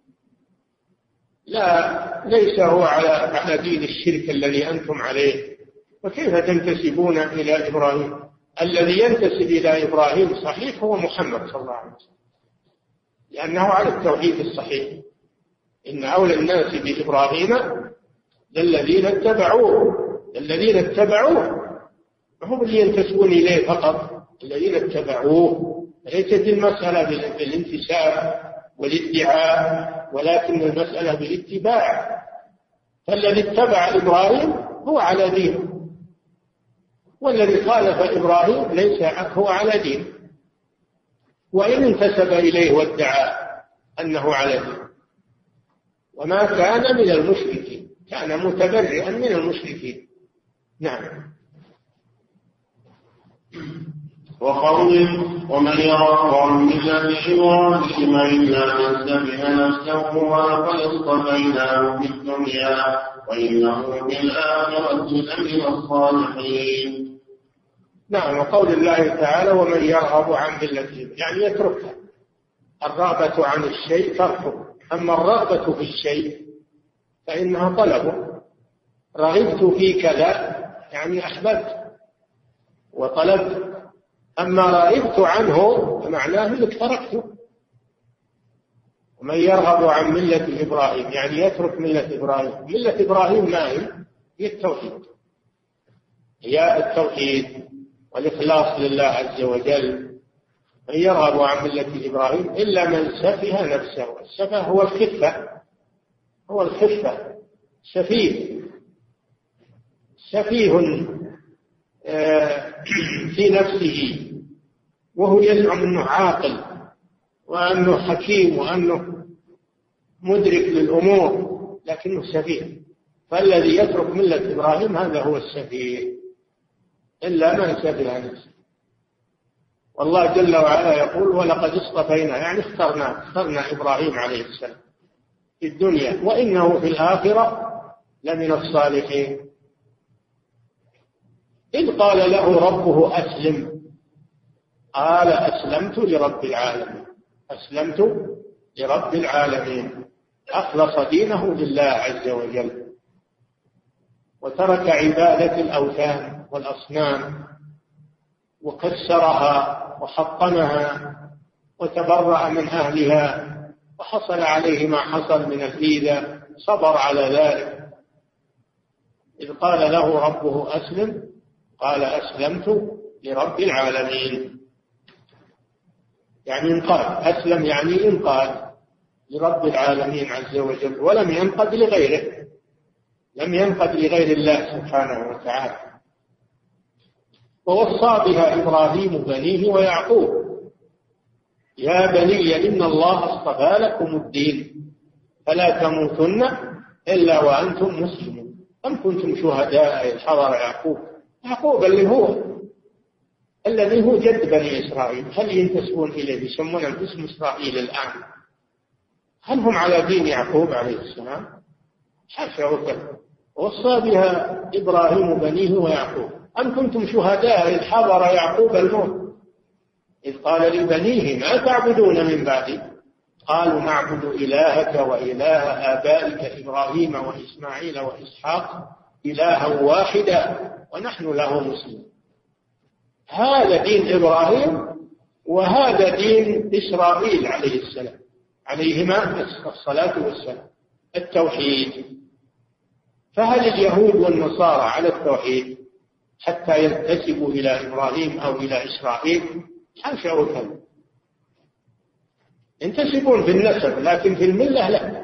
لا ليس هو على على دين الشرك الذي أنتم عليه. وكيف تنتسبون إلى إبراهيم؟ الذي ينتسب إلى إبراهيم صحيح هو محمد صلى الله عليه وسلم. لأنه على التوحيد الصحيح. إن أولى الناس بإبراهيم للذين اتبعوه. الذين اتبعوه هم اللي ينتسبون إليه فقط الذين اتبعوه. ليست المسألة بالانتساب والادعاء ولكن المسألة بالاتباع. فالذي اتبع إبراهيم هو على دينه والذي خالف إبراهيم ليس هو على دينه وإن انتسب إليه وادعى أنه على دينه وما كان من المشركين كان متبرئا من المشركين. نعم وقوله ومن يرى عن ملة إبراهيم إلا من سبح نفسه ولقد اصطفيناه في الدنيا وإنه بالآخرة لمن الصالحين. نعم وقول الله تعالى ومن يرغب عن ملة يعني يتركها. الرغبة عن الشيء تركه. أما الرغبة في الشيء فإنها طلبه رغبت في كذا يعني أحببت وطلبت. أما رغبت عنه فمعناه أنك تركته. ومن يرغب عن ملة إبراهيم يعني يترك ملة إبراهيم. ملة إبراهيم ما هي؟ هي التوحيد. هي التوحيد والإخلاص لله عز وجل. من يرغب عن ملة إبراهيم إلا من سفه نفسه. السفه هو الخفة هو الخفة سفيه. سفيه آه، في نفسه وهو يزعم أنه عاقل وأنه حكيم وأنه مدرك للأمور لكنه سفيه. فالذي يترك ملة إبراهيم هذا هو السفيه. إلا من سفه نفسه. والله جل وعلا يقول ولقد اصطفينا. يعني اخترنا اخترنا إبراهيم عليه السلام في الدنيا وإنه في الآخرة لمن الصالحين. إذ قال له ربه أسلم. قال أسلمت لرب العالمين. أسلمت لرب العالمين. أخلص دينه لله عز وجل. وترك عبادة الأوثان والأصنام. وكسرها وحطمها. وتبرأ من أهلها. وحصل عليه ما حصل من الإيذاء. صبر على ذلك. إذ قال له ربه أسلم. قال أسلمت لرب العالمين. يعني انقاد. أسلم يعني انقاد لرب العالمين عز وجل ولم ينقد لغيره. لم ينقد لغير الله سبحانه وتعالى. ووصى بها إبراهيم بنيه ويعقوب. يا بني إن الله اصطفى لكم الدين. فلا تموتن إلا وأنتم مسلمون. أم كنتم شهداء؟ حضر يعقوب. يعقوب اللي هو الذي هو جد بني إسرائيل. هل ينتسبون إليه؟ يسمونه باسم إسرائيل الآن. هل هم على دين يعقوب عليه السلام؟ حاشا وكذا وصى بها إبراهيم بنيه ويعقوب. أم كنتم شهداء إذ حضر يعقوب الموت؟ إذ قال لبنيه ما تعبدون من بعدي؟ قالوا نعبد إلهك وإله آبائك إبراهيم وإسماعيل وإسحاق إلها واحدا. ونحن له مسلمون. هذا دين إبراهيم وهذا دين إسرائيل عليه السلام عليهما الصلاة والسلام التوحيد. فهل اليهود والنصارى على التوحيد حتى ينتسبوا إلى إبراهيم أو إلى إسرائيل؟ حاشا وكذا ينتسبون في النسب لكن في الملة لا.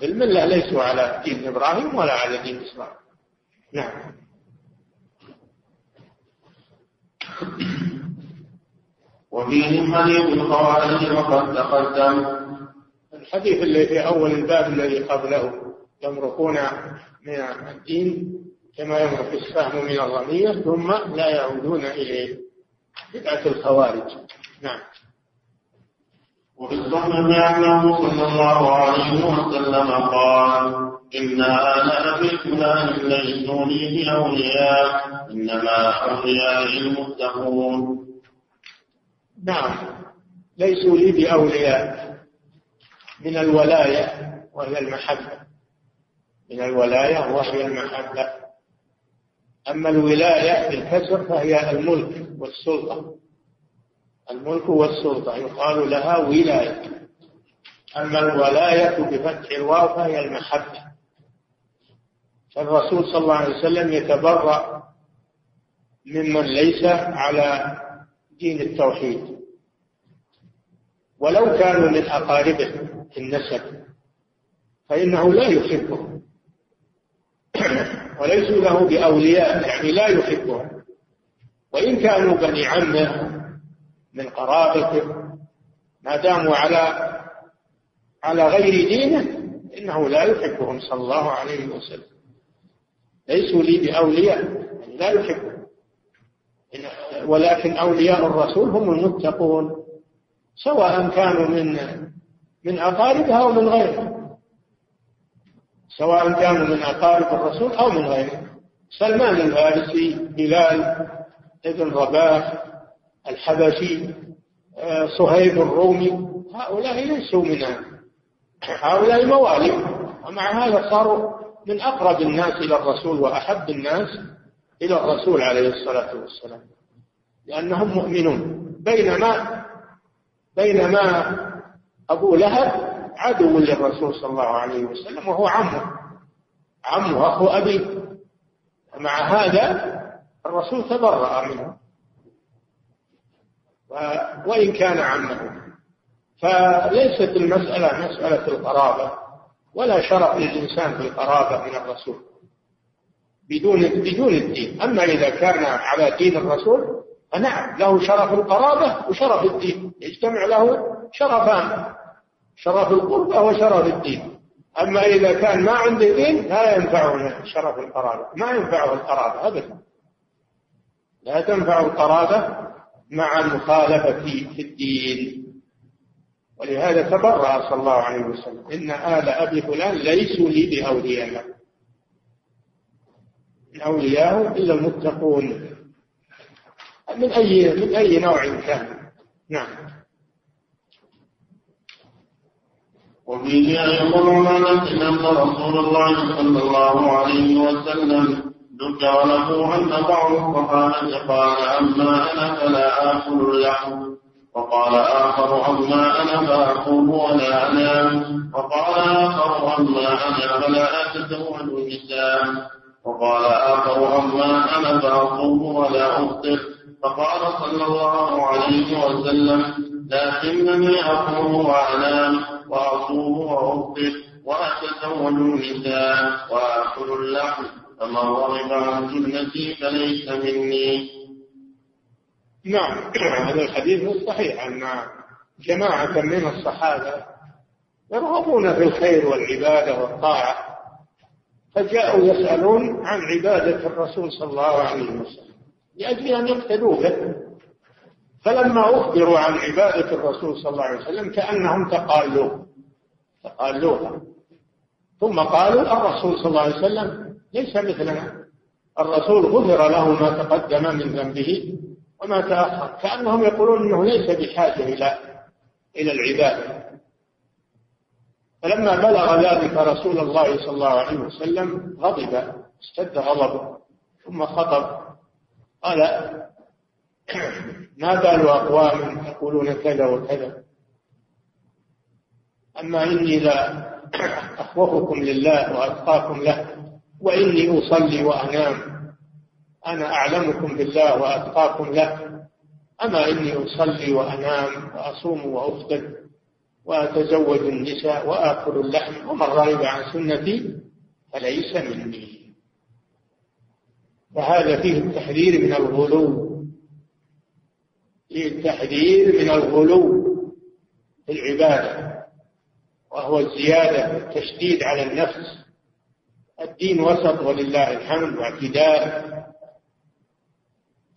في الملة ليسوا على دين إبراهيم ولا على دين إسرائيل. نعم. وفيه حديث الخوارج وقد تقدم. الحديث اللي في أول الباب الذي قبله يمرقون من الدين كما يمرق السهم من الرمية ثم لا يعودون إليه بدعة الخوارج. نعم. وفي الصحيح أنه صلى الله عليه وسلم قال إن آل أبي فلان ليسوا لي بأولياء إنما أولياء المتقون نعم ليسوا لي بأولياء. من الولاية وهي المحبة. من الولاية وهي المحبة. أما الولاية بالكسر فهي الملك والسلطة. الملك والسلطة يقال لها ولاية. أما الولاية بفتح الواو فهي المحبة. فالرسول صلى الله عليه وسلم يتبرأ ممن ليس على دين التوحيد. ولو كانوا من أقاربه في النسب فإنه لا يحبهم. وليسوا له بأولياء يعني لا يحبهم. وإن كانوا بني عمه من قرابته ما داموا على على غير دينه إنه لا يحبهم صلى الله عليه وسلم. ليسوا لي بأولياء يعني لا يحبهم ولكن أولياء الرسول هم المتقون سواء كانوا من من أقاربها أو من غيرها. سواء كانوا من أقارب الرسول أو من غيره سلمان الفارسي بلال ابن رباح الحبشي آه، صهيب الرومي هؤلاء ليسوا من هؤلاء موالي ومع هذا صاروا من أقرب الناس إلى الرسول وأحب الناس إلى الرسول عليه الصلاة والسلام لأنهم مؤمنون. بينما بينما أبو لهب عدو للرسول صلى الله عليه وسلم وهو عمه عمه أخو أبي. مع هذا الرسول تبرأ منه. وإن كان عمه. فليست المسألة مسألة القرابة. ولا شرف للإنسان في القرابة من الرسول. بدون بدون الدين. أما إذا كان على دين الرسول نعم له شرف القرابة وشرف الدين. يجتمع له شرفان شرف القربة وشرف الدين. أما إذا كان ما عنده دين لا ينفعه شرف القرابة. ما ينفعه القرابة أبدا. لا تنفع القرابة مع المخالفة في الدين. ولهذا تبرأ صلى الله عليه وسلم. إن آل أبي فلان ليسوا لي بأولياء. من أولياءه إلا المتقون. من أي من أي نوع كان؟ نعم. وفيه أيضا عن أن رسول الله صلى الله عليه وسلم ذكر له أن بعض الصحابة قال أما أنا فلا آكل اللحم وقال آخر أما أنا فأقوم ولا أنام وقال آخر أما أنا فلا أتزوج النساء وقال آخر أما أنا فأقوم ولا أفطر. فقال صلى الله عليه وسلم لكنني أقوم وأنام وأصوم وأفطر وأتزوج النساء وآكل اللحم فمن رغب عن سنتي فليس مني. نعم. هذا الحديث صحيح أن جماعة من الصحابة يرغبون في الخير والعبادة والطاعة فجاءوا يسألون عن عبادة الرسول صلى الله عليه وسلم لأجل أن يقتدوا به فلما أخبروا عن عبادة الرسول صلى الله عليه وسلم كأنهم تقالوه تقالوها. ثم قالوا الرسول صلى الله عليه وسلم ليس مثلنا الرسول غفر له ما تقدم من ذنبه. وما تأخر. كأنهم يقولون أنه ليس بحاجة إلى إلى العبادة. فلما بلغ ذلك رسول الله صلى الله عليه وسلم غضب اشتد غضبه ثم خطب. قال ما بال أقوام يقولون كذا وكذا؟ أما إني لا أخوفكم لله وأتقاكم له وإني أصلي وأنام أنا أعلمكم بالله وأتقاكم له. أما إني أصلي وأنام وأصوم وأفطر وأتزوج النساء وآكل اللحم ومن رغب عن سنتي فليس مني. فهذا فيه التحذير من الغلو. فيه التحذير من الغلو في العبادة وهو الزيادة التشديد على النفس. الدين وسط ولله الحمد واعتدال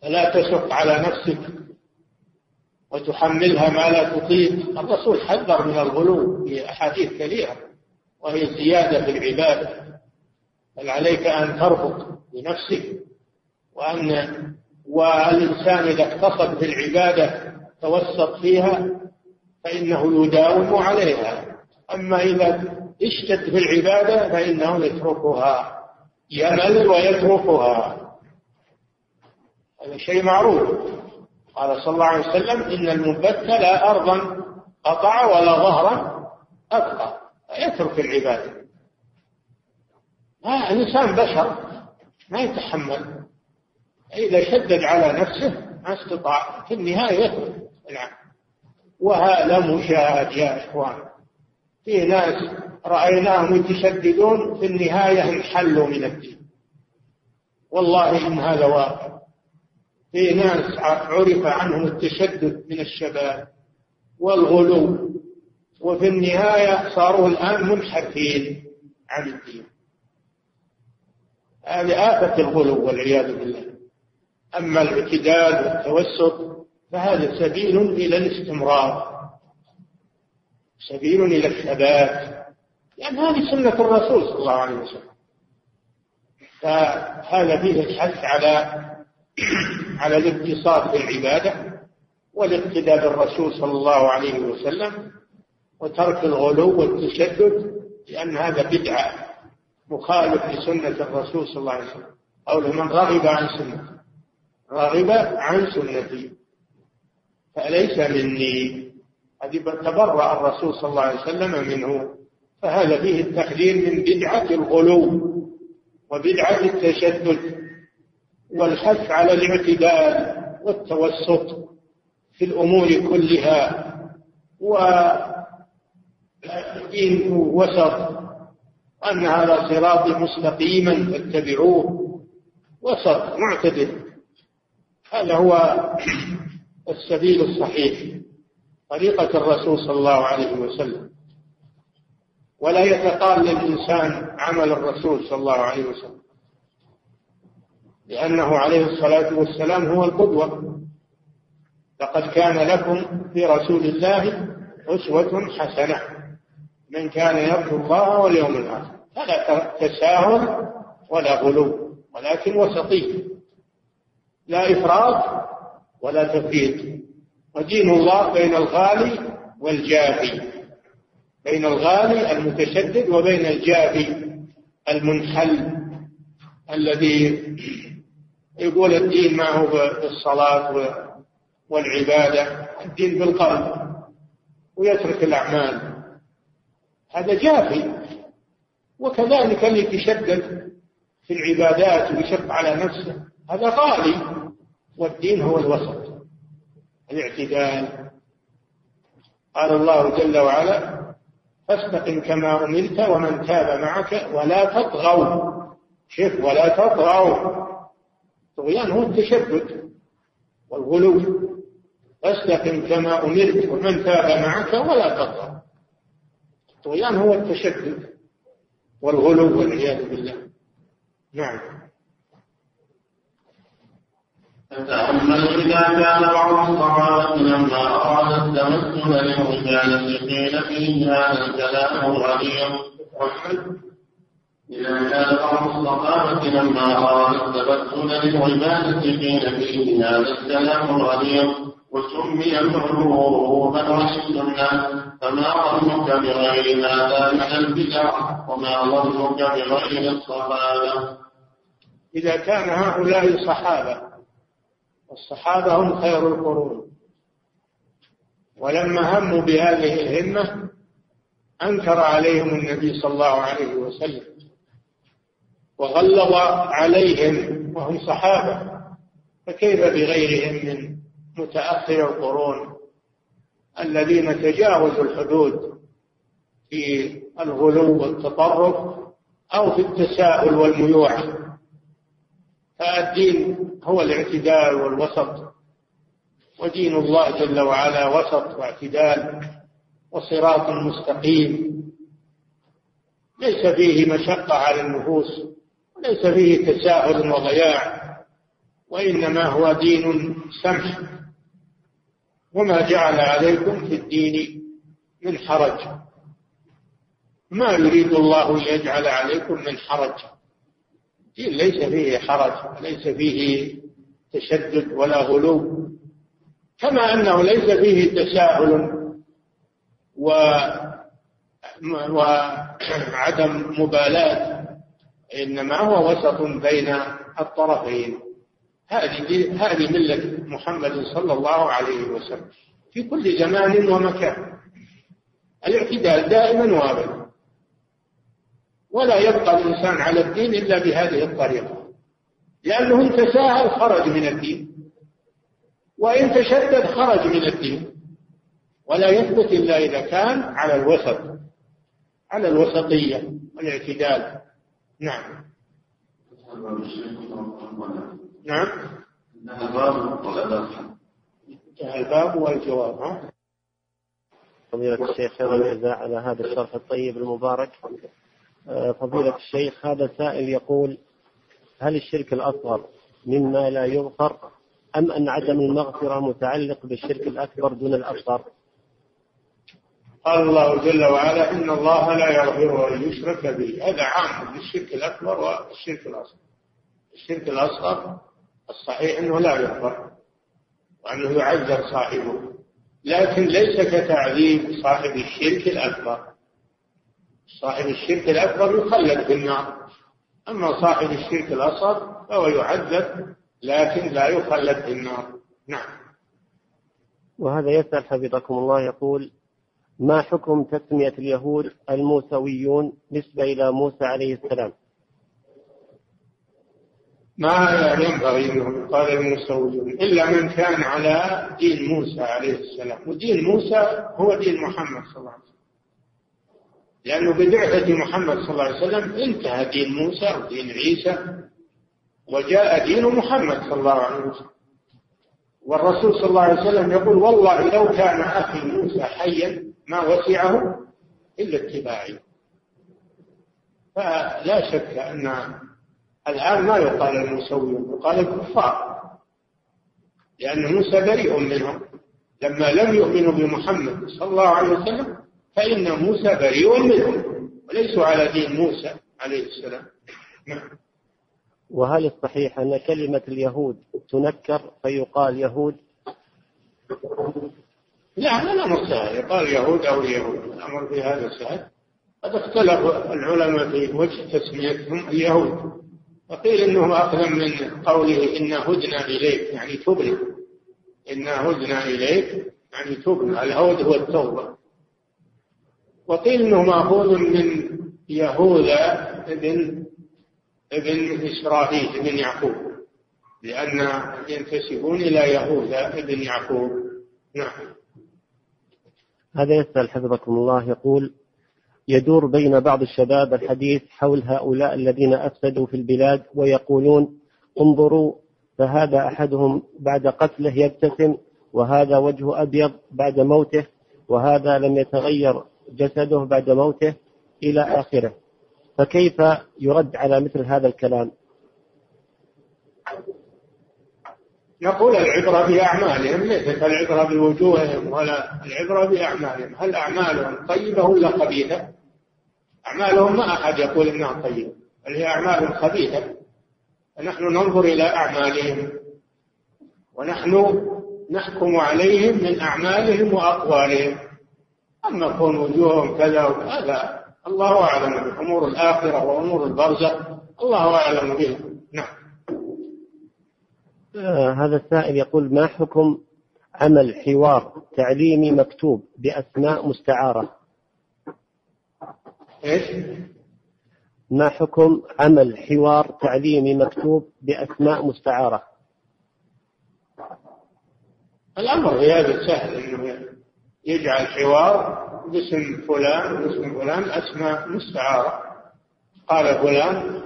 فلا تشق على نفسك وتحملها ما لا تطيق. الرسول حذر من الغلو في أحاديث كثيرة وهي الزيادة في العبادة. بل عليك أن ترفق بنفسك وأن والإنسان إذا اقتصد في العبادة توسط فيها فإنه يداوم عليها. أما إذا اشتد في العبادة فإنه يتركها يمل ويتركها. هذا شيء معروف. قال صلى الله عليه وسلم إن المبت لا أرضا قطع ولا ظهرا أبقى. يترك العبادة الإنسان بشر ما يتحمل. إذا شدد على نفسه ما استطاع. في النهاية يترك نعم وهذا مشاهد يا إخوان. في ناس رأيناهم يتشددون في النهاية انحلوا من الدين. والله إن هذا واقع. في ناس عرف عنهم التشدد من الشباب والغلو. وفي النهاية صاروا الآن منحرفين عن الدين. هذه آفة الغلو والعياذ بالله. أما الاعتدال والتوسط فهذا سبيل إلى الاستمرار سبيل إلى الثبات. لأن هذه سنة الرسول صلى الله عليه وسلم. فهذا فيه الحث على على الاتصال بالعبادة والاقتداء بالرسول صلى الله عليه وسلم وترك الغلو والتشدد لأن هذا بدعة مخالف لسنة الرسول صلى الله عليه وسلم. أو لمن رغب عن سنتي رغب عن سنتي فليس مني. هذه تبرأ الرسول صلى الله عليه وسلم منه. فهذا فيه التحذير من بدعة الغلو وبدعة التشدد. والحث على الاعتدال والتوسط في الأمور كلها ودين وسط أن هذا صراطي مستقيما فاتبعوه. وسط معتدل. هذا هو السبيل الصحيح طريقة الرسول صلى الله عليه وسلم. ولا يتقال للإنسان عمل الرسول صلى الله عليه وسلم. لأنه عليه الصلاة والسلام هو القدوة. لقد كان لكم في رسول الله أسوة حسنة. من كان يرجو الله واليوم الآخر. فلا تساهل ولا غلو ولكن وسطي. لا إفراط ولا تفريط. ودين الله بين الغالي والجافي. بين الغالي المتشدد وبين الجافي المنحل الذي يقول الدين ما هو بالصلاة والعبادة الدين بالقلب ويترك الأعمال. هذا جافي. وكذلك اللي يتشدد في العبادات ويشق على نفسه هذا غالي. والدين هو الوسط الاعتدال. قال الله جل وعلا فاستقم كما أمرت ومن تاب معك ولا تطغوا. شف ولا تطغوا. الطغيان هو التشدد والغلو. فاستقم كما أمرت ومن تاب معك ولا تطغوا الطغيان هو التشدد والغلو والعياذ بالله. نعم. فتأمل إذا كان بعض الصحابة لما أراد التمثل للرجال قيل فيه هذا الكلام الغريب إذا كان بعض الصحابة لما أراد التبتل للعبادة قيل فيه هذا الكلام الغريب وسمي المعروفا والسنة فما ظنك بغير هذا من البدع وما ظنك بغير الصحابة. إذا كان هؤلاء صحابة الصحابة هم خير القرون. ولما هموا بهذه الهمة أنكر عليهم النبي صلى الله عليه وسلم. وغلظ عليهم وهم صحابة. فكيف بغيرهم من متأخر القرون الذين تجاوزوا الحدود في الغلو والتطرف أو في التساؤل والميوعة فالدين هو الاعتدال والوسط ودين الله جل وعلا وسط واعتدال وصراط مستقيم. ليس فيه مشقة على النفوس وليس فيه تساهل وضياع وإنما هو دين سمح. وما جعل عليكم في الدين من حرج. ما يريد الله ليجعل عليكم من حرج. الدين ليس فيه حرج ليس فيه تشدد ولا غلو. كما أنه ليس فيه تساهل و وعدم مبالاة. إنما هو وسط بين الطرفين. هذه هذه ملة محمد صلى الله عليه وسلم. في كل زمان ومكان. الاعتدال دائما وابدا. ولا يبقى الإنسان على الدين إلا بهذه الطريقة. لأنه إن تساهل خرج من الدين. وإن تشدد خرج من الدين. ولا يثبت إلا إذا كان على الوسط. على الوسطية. والاعتدال. نعم. نعم. انتهى الباب والجواب ها؟ فضيلة الشيخ خير الجزاء على هذا الشرح الطيب المبارك. آه، فضيلة الشيخ هذا سائل يقول هل الشرك الأصغر مما لا يغفر أم أن عدم المغفرة متعلق بالشرك الأكبر دون الأصغر قال الله جل وعلا إن الله لا يغفر أن يشرك به. هذا عام بالشرك الأكبر والشرك الأصغر. الشرك الأصغر الصحيح أنه لا يغفر وأنه يعذر صاحبه. لكن ليس كتعذيب صاحب الشرك الأكبر. صاحب الشرك الأكبر يخلد في النار. أما صاحب الشرك الأصغر فهو يعذب لكن لا يخلد في النار. نعم. وهذا يسأل حفظكم الله يقول ما حكم تسمية اليهود الموسويون نسبة إلى موسى عليه السلام؟ ما ينبغي انه يقال الموسويون إلا من كان على دين موسى عليه السلام. ودين موسى هو دين محمد صلى الله عليه وسلم. لأنه ببعثه محمد صلى الله عليه وسلم انتهى دين موسى ودين عيسى وجاء دين محمد صلى الله عليه وسلم. والرسول صلى الله عليه وسلم يقول والله لو كان أخي موسى حيا ما وسعه إلا اتباعي. فلا شك أن الآن ما يقال المسويون يقال الكفار لأن موسى بريء منهم. لما لم يؤمنوا بمحمد صلى الله عليه وسلم فإن موسى بريء منهم وليسوا على دين موسى عليه السلام. نعم. وهل الصحيح أن كلمة اليهود تنكر فيقال يهود؟ لا هذا الأمر سهل يقال يهود أو اليهود الأمر في هذا سهل قد اختلف العلماء في وجه تسميتهم اليهود. وقيل انه اخذا من قوله انا هدنا إليك يعني تبنا انا هدنا إليك يعني تبنا الهود هو التوبة. وقيل انه ماخوذ من يهوذا ابن ابن إسرائيل ابن يعقوب. لأن ينتسبون إلى يهوذا ابن يعقوب. نعم. هذا يسأل حفظكم الله يقول يدور بين بعض الشباب الحديث حول هؤلاء الذين أفسدوا في البلاد ويقولون انظروا فهذا أحدهم بعد قتله يبتسم وهذا وجهه أبيض بعد موته وهذا لم يتغير جسده بعد موته إلى آخره. فكيف يرد على مثل هذا الكلام؟ نقول العبرة بأعمالهم ليست العبرة بوجوههم ولا العبرة بأعمالهم. هل أعمالهم طيبة ولا خبيثة؟ أعمالهم ما أحد يقول إنها طيبة بل هي أعمال خبيثة. فنحن ننظر إلى أعمالهم ونحن نحكم عليهم من أعمالهم وأقوالهم. أما كون وجوههم كذا وهذا الله أعلم بأمور الآخرة وأمور البرزخ. الله أعلم بها. نعم. هذا السائل يقول ما حكم عمل حوار تعليمي مكتوب بأسماء مستعارة؟ إيش؟ ما حكم عمل حوار تعليمي مكتوب بأسماء مستعارة؟ الأمر في هذا سهل أنه يجعل حوار باسم فلان باسم فلان أسماء مستعارة. قال فلان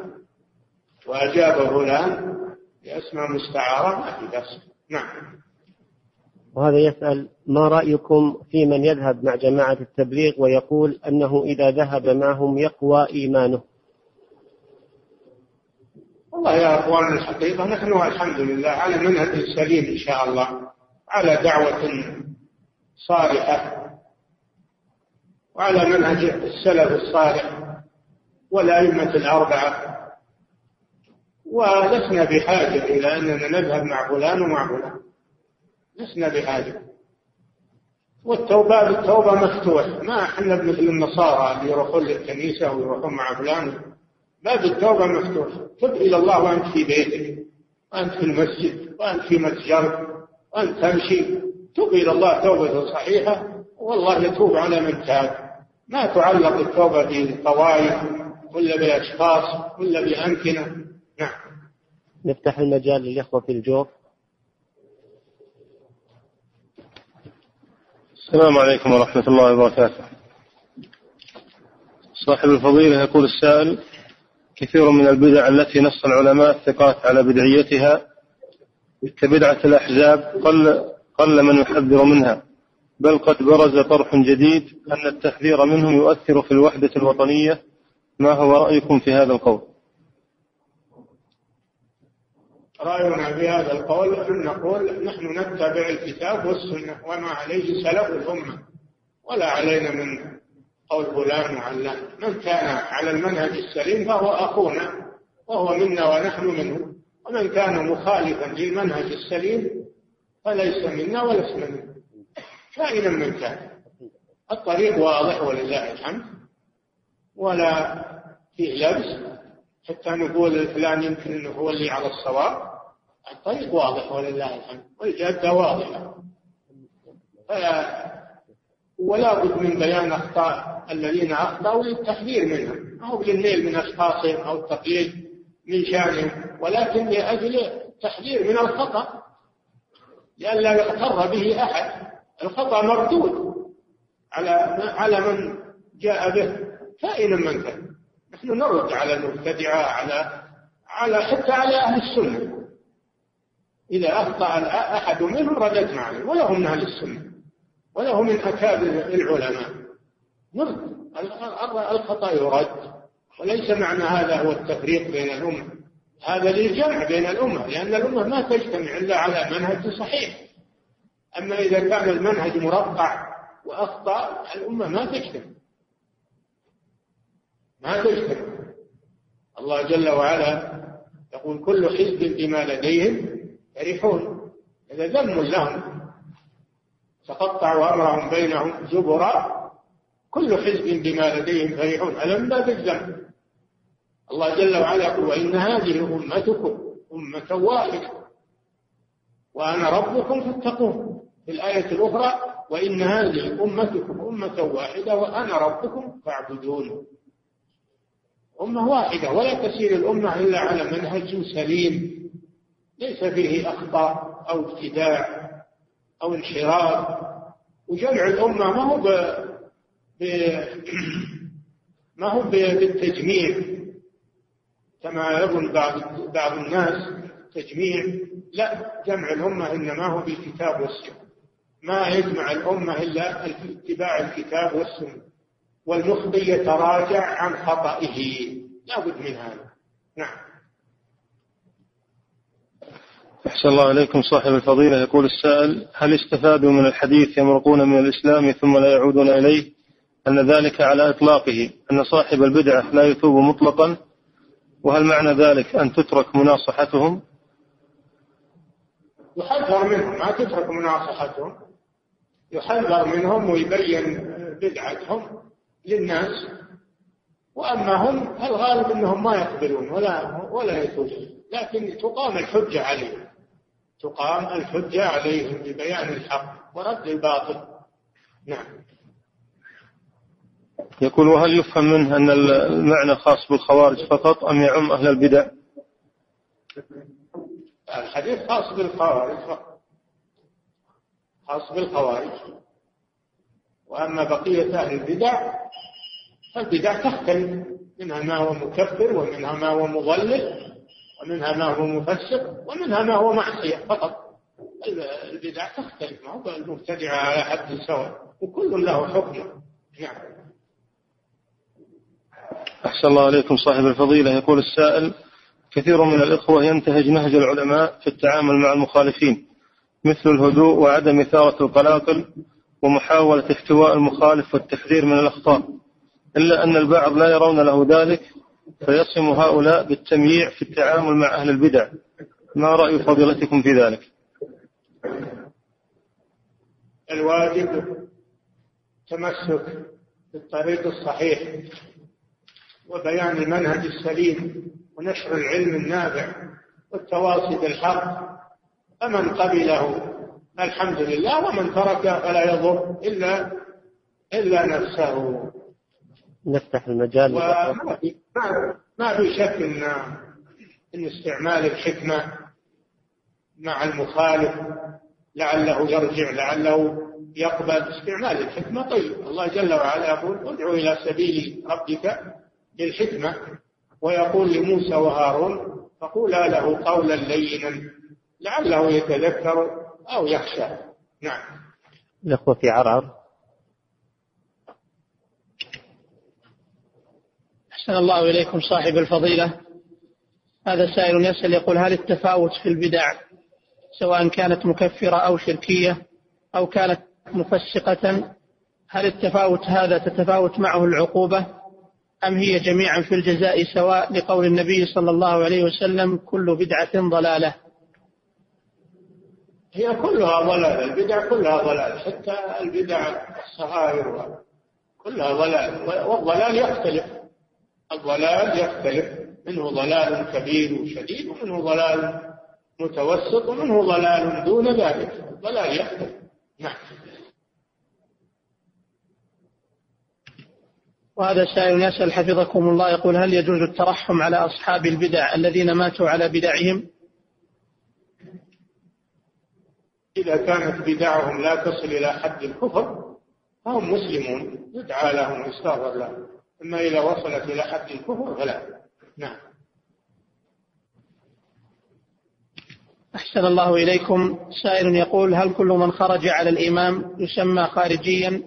وأجاب فلان بأسماء مستعارة ما في بأس نعم. وهذا يسأل ما رأيكم في من يذهب مع جماعة التبليغ ويقول أنه إذا ذهب معهم يقوى إيمانه؟ والله يا أخوان الحقيقة نحن الحمد لله على منهج سليم إن شاء الله على دعوة صالحة وعلى منهج السلف الصالح والأئمة الأربعة. ولسنا بحاجة إلى أننا نذهب مع فلان ومع فلان. لسنا بحاجة. والتوبة التوبة مفتوح. ما إحنا مثل النصارى اللي يروحون للكنيسة ويروحون مع فلان. باب التوبة مفتوح. تب إلى الله وأنت في بيتك. وأنت في المسجد. وأنت في متجرك وأنت تمشي. تب إلى الله توبة صحيحة. والله يتوب على من تاب. ما تعلق التوبة بطوائف ولا بأشخاص ولا بأمكنة. نفتح المجال للإخوة في الجوف. السلام عليكم ورحمة الله وبركاته. صاحب الفضيلة يقول السائل كثير من البدع التي نص العلماء الثقات على بدعيتها كبدعة الأحزاب قل, قل من يحذر منها بل قد برز طرح جديد أن التحذير منهم يؤثر في الوحدة الوطنية. ما هو رأيكم في هذا القول؟ رأينا في هذا القول أن نقول نحن نتبع الكتاب والسنة وما عليه سلف الأمة ولا علينا من قول فلان وعلان. من كان على المنهج السليم فهو أخونا وهو منا ونحن منه. ومن كان مخالفا للمنهج السليم فليس منا ولسنا منه. كائنا من كان. الطريق واضح ولله الحمد. ولا فيه لبس. حتى نقول فلان يمكن إنه هو اللي على الصواب. الطريق واضح ولله الحمد. والجادة واضحة ولا بد من بيان أخطاء الذين أخطأوا للتحذير منهم ما هو للنيل من أشخاصهم أو التقليد من شأنهم ولكن لأجل التحذير من الخطأ. لئلا يغتر به أحد. الخطأ مردود على على من جاء به. كائنا من كان نحن نرد على المبتدعة على على حتى على أهل السنة. إذا أخطأ أحد منهم رددنا عليه ولا هم من أهل السنة ولا هم من أكابر العلماء. نرد. الخطأ يرد. وليس معنى هذا هو التفريق بين الأمة. هذا للجمع بين الأمة لأن الأمة ما تجتمع إلا على منهج صحيح. أما إذا كان المنهج مرقع وأخطأ الأمة ما تجتمع. ما تجتمع. الله جل وعلا يقول كل حزب بما لديهم فرحون هذا ذم لهم تقطعوا أمرهم بينهم زبرا كل حزب بما لديهم فرحون. ألم لا تجزم الله جل وعلا يقول وإن هذه أمتكم أمة واحدة وأنا ربكم فاتقون. في الآية الأخرى وإن هذه أمتكم أمة واحدة وأنا ربكم فاعبدون. أمة واحدة ولا تسير الأمة إلا على منهج سليم. ليس فيه أخطاء أو ابتداع أو انحراف. وجمع الأمة ما هو ب... ما هو بالتجميع. كما يظن بعض بعض الناس تجميع. لا جمع الأمة إنما هو بالكتاب والسنة. ما يجمع الأمة إلا اتباع الكتاب والسنة. والمخطي يتراجع عن خطئه. لا بد من هذا. نعم. أحسن الله عليكم صاحب الفضيلة. يقول السائل هل استفادوا من الحديث يمرقون من الإسلام ثم لا يعودون إليه؟ أن ذلك على إطلاقه. أن صاحب البدعة لا يتوب مطلقا. وهل معنى ذلك أن تترك مناصحتهم؟ يحذر منهم. ما تترك مناصحتهم. يحذر منهم ويبين بدعتهم للناس. وأما هم الغالب إنهم ما يقبلون ولا ولا يتوبون لكن تقام الحجة عليهم. تقام الحجة عليهم ببيان الحق ورد الباطل. نعم. يقول وهل يفهم منه أن المعنى خاص بالخوارج فقط أم يعم أهل البدع؟ الحديث خاص بالخوارج فقط. خاص بالخوارج. وأما بقية أهل البدع فالبدع تختلف. منها ما هو مكفر ومنها ما هو مضلل. ومنها ما هو مفسق ومنها ما هو معصية فقط. البدع تختلف. ما هو المبتدعة على حد سواء وكل له حكمه نعم. أحسن الله عليكم صاحب الفضيلة. يقول السائل كثير من الإخوة ينتهج نهج العلماء في التعامل مع المخالفين مثل الهدوء وعدم إثارة القلاقل ومحاولة احتواء المخالف والتحذير من الأخطاء إلا أن البعض لا يرون له ذلك فيصم هؤلاء بالتمييع في التعامل مع أهل البدع. ما رأي فضيلتكم في ذلك؟ الواجب تمسك بالطريق الصحيح وبيان المنهج السليم ونشر العلم النافع والتواصي بالحق. فمن قبله الحمد لله ومن ترك فلا يضر إلا إلا نفسه. نفتح المجال في ما في شك ان إن استعمال الحكمة مع المخالف لعله يرجع لعله يقبل استعمال الحكمة. طيب الله جل وعلا يقول ادعو إلى سبيل ربك بالحكمة. ويقول لموسى وهارون فقولا له قولا لينا لعله يتذكر أو يخشى. نعم. الأخوة في عرعر. أحسن الله إليكم صاحب الفضيلة. هذا سائل يسأل يقول هل التفاوت في البدع سواء كانت مكفرة أو شركية أو كانت مفسقة هل التفاوت هذا تتفاوت معه العقوبة أم هي جميعا في الجزاء سواء لقول النبي صلى الله عليه وسلم كل بدعة ضلالة؟ هي كلها ضلال البدع كلها ضلال حتى البدع الصغائر كلها ضلال والضلال يختلف. الضلال يختلف. منه ضلال كبير وشديد ومنه ضلال متوسط ومنه ضلال دون ذلك. الضلال يختلف. نعم. وهذا سائل يسأل حفظكم الله يقول هل يجوز الترحم على أصحاب البدع الذين ماتوا على بدعهم؟ إذا كانت بدعهم لا تصل إلى حد الكفر فهم مسلمون. يدعى لهم ويستغفر لهم. أما إذا وصلت إلى حد الكفر فلا. نعم. أحسن الله إليكم. سائل يقول هل كل من خرج على الإمام يسمى خارجيا؟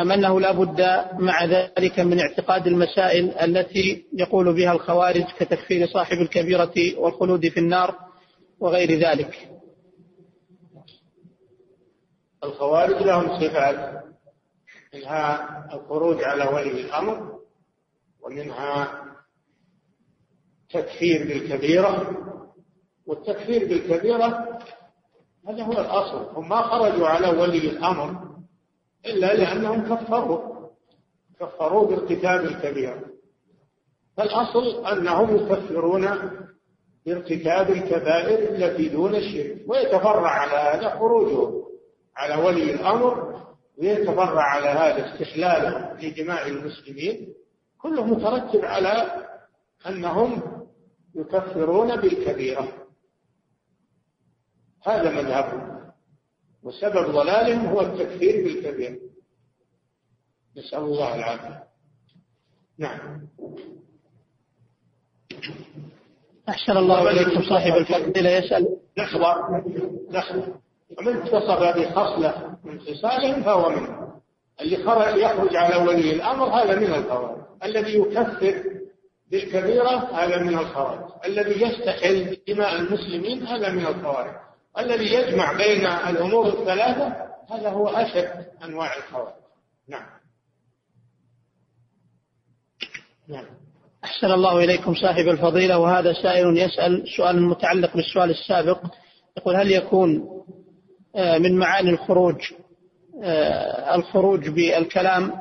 أم أنه لا بد مع ذلك من اعتقاد المسائل التي يقول بها الخوارج كتكفير صاحب الكبيرة والخلود في النار وغير ذلك؟ الخوارج لهم صفات. منها الخروج على ولي الأمر ومنها تكفير بالكبيرة والتكفير بالكبيرة هذا هو الأصل. هم ما خرجوا على ولي الأمر إلا لأنهم كفروا كفروا بارتكاب الكبيرة. فالأصل أنهم يكفرون بارتكاب الكبائر التي دون الشرك ويتفرع على هذا خروجهم على ولي الأمر ويتفرع على هذا استحلاله لدماء المسلمين كله مترتب على أنهم يكفرون بالكبيرة. هذا مذهبهم وسبب ضلالهم هو التكفير بالكبيرة نسأل الله العافية. نعم. أحسن الله إليكم صاحب الفضيلة يسأل. لحظة لحظة ومن اتصف بخصلة من خصالهم فهو منه. اللي خرج يخرج على ولي الأمر هذا من الخوارج الذي يكفر بالكبيرة هذا من الخوارج الذي يستحل دماء المسلمين هذا من الخوارج الذي يجمع بين الأمور الثلاثة هذا هو أشد أنواع الخوارج نعم. نعم. أحسن الله إليكم صاحب الفضيلة وهذا سائل يسأل سؤال متعلق بالسؤال السابق. يقول هل يكون من معاني الخروج آه، الخروج بالكلام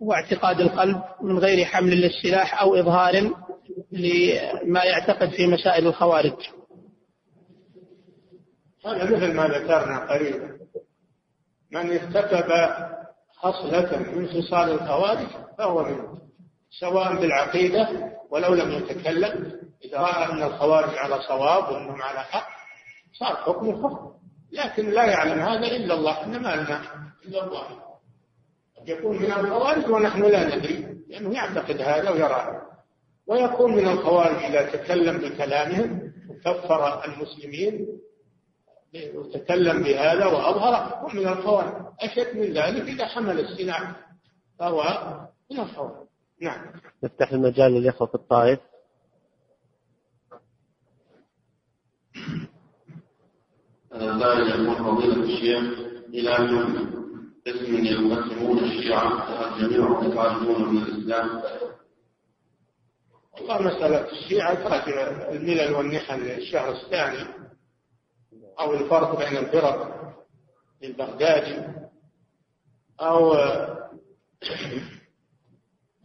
واعتقاد القلب من غير حمل للسلاح أو إظهار لما يعتقد في مسائل الخوارج. هذا مثل ما ذكرنا قريبا. من ارتكب خصلة من خصال الخوارج فهو منه سواء بالعقيدة ولو لم يتكلم إذا رأى أن الخوارج على صواب وأنهم على حق صار حكم لكن لا يعلم هذا إلا الله إنما لنا إلا الله. قد يكون من الخوارج ونحن لا ندري لأنه يعتقد هذا ويرى ويكون من الخوارج إذا تكلم بكلامهم وكفر المسلمين وتكلم بهذا وأظهر هو من الخوارج. أشد من ذلك إذا حمل السلاح فهو من الخوارج. نعم. نفتح المجال للإخوة في الطائف. يكون فضيلة الشيخ إلى أن اسم يقسمون الشيعة الجميع يخرجون من الإسلام. والله مسألة الشيعة تراجع الملل والنحل الشهر الثاني أو الفرق بين الفرق للبغدادي أو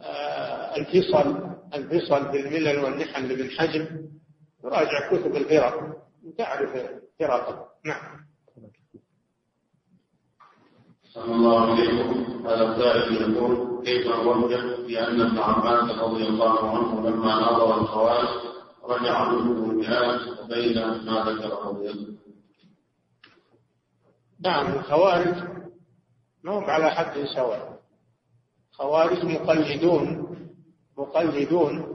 آه، الفصل الفصل بالملل والنحل لابن حجم يراجع كتب الفرق. تعرف فرقه نعم. صلى الله عليكم هذا السائل يقول كيف نرجح بان ابن عباس رضي الله عنه لما نظر الخوارج رجع عنه المئات وبين ما ذكره رضي نعم الخوارج ما هم على حد سواء. خوارج مقلدون مقلدون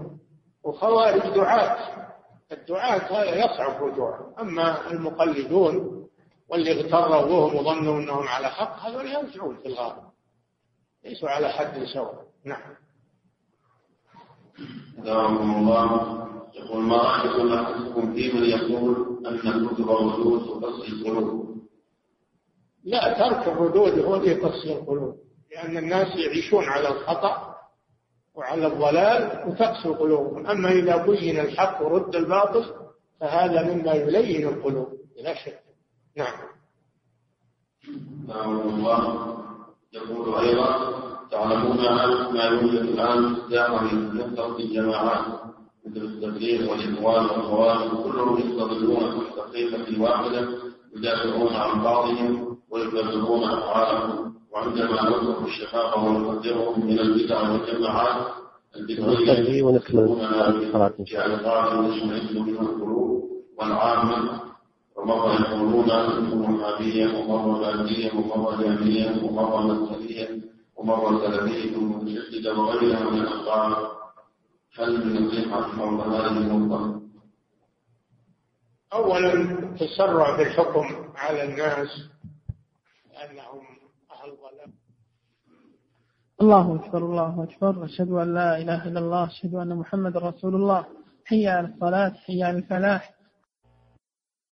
وخوارج دعاة. الدعاة هذا يصعب رجوعهم أما المقلدون واللي اغتروا وهم وظنوا أنهم على حق هذول يرجعون في الغالب ليسوا على حد سواء. نعم. دعوكم الله. يقول ما رأيكم أحدكم في من يقول أن كتب الردود تقصي القلوب؟ لا ترك الردود هو اللي يقصي القلوب. لأن الناس يعيشون على الخطأ وعلى الضلال وتقسو قلوبهم. أما إذا بين الحق ورد الباطل فهذا مما يلين القلوب لا شك. نعم. نعم. الله يقول أيضا تعلمون ما يوجد الآن داخل كثرة الجماعات مثل التبليغ والإخوان والخوارج كلهم يستظلون تحت قيمة واحدة يدافعون عن بعضهم ويكذبون أفعالهم. وعندما نترك الشقاق ونقدرهم من البدع والجماعات نصلي ونكمل الصلاة إن شاء الله. الله يشمئز من القلوب والعامة ومرة يقولون أنتم وهابية ومرة باندية ومرة جامية ومرة مسلية ومرة سلفية متشددة وغيرها من الأخبار هل من نصيحة حول هذه النقطة؟ أولا تسرع بالحكم على الناس أنهم الله أكبر الله أكبر. أشهد أن لا إله إلا الله أشهد أن محمد رسول الله. حي على الصلاة حي على الفلاح.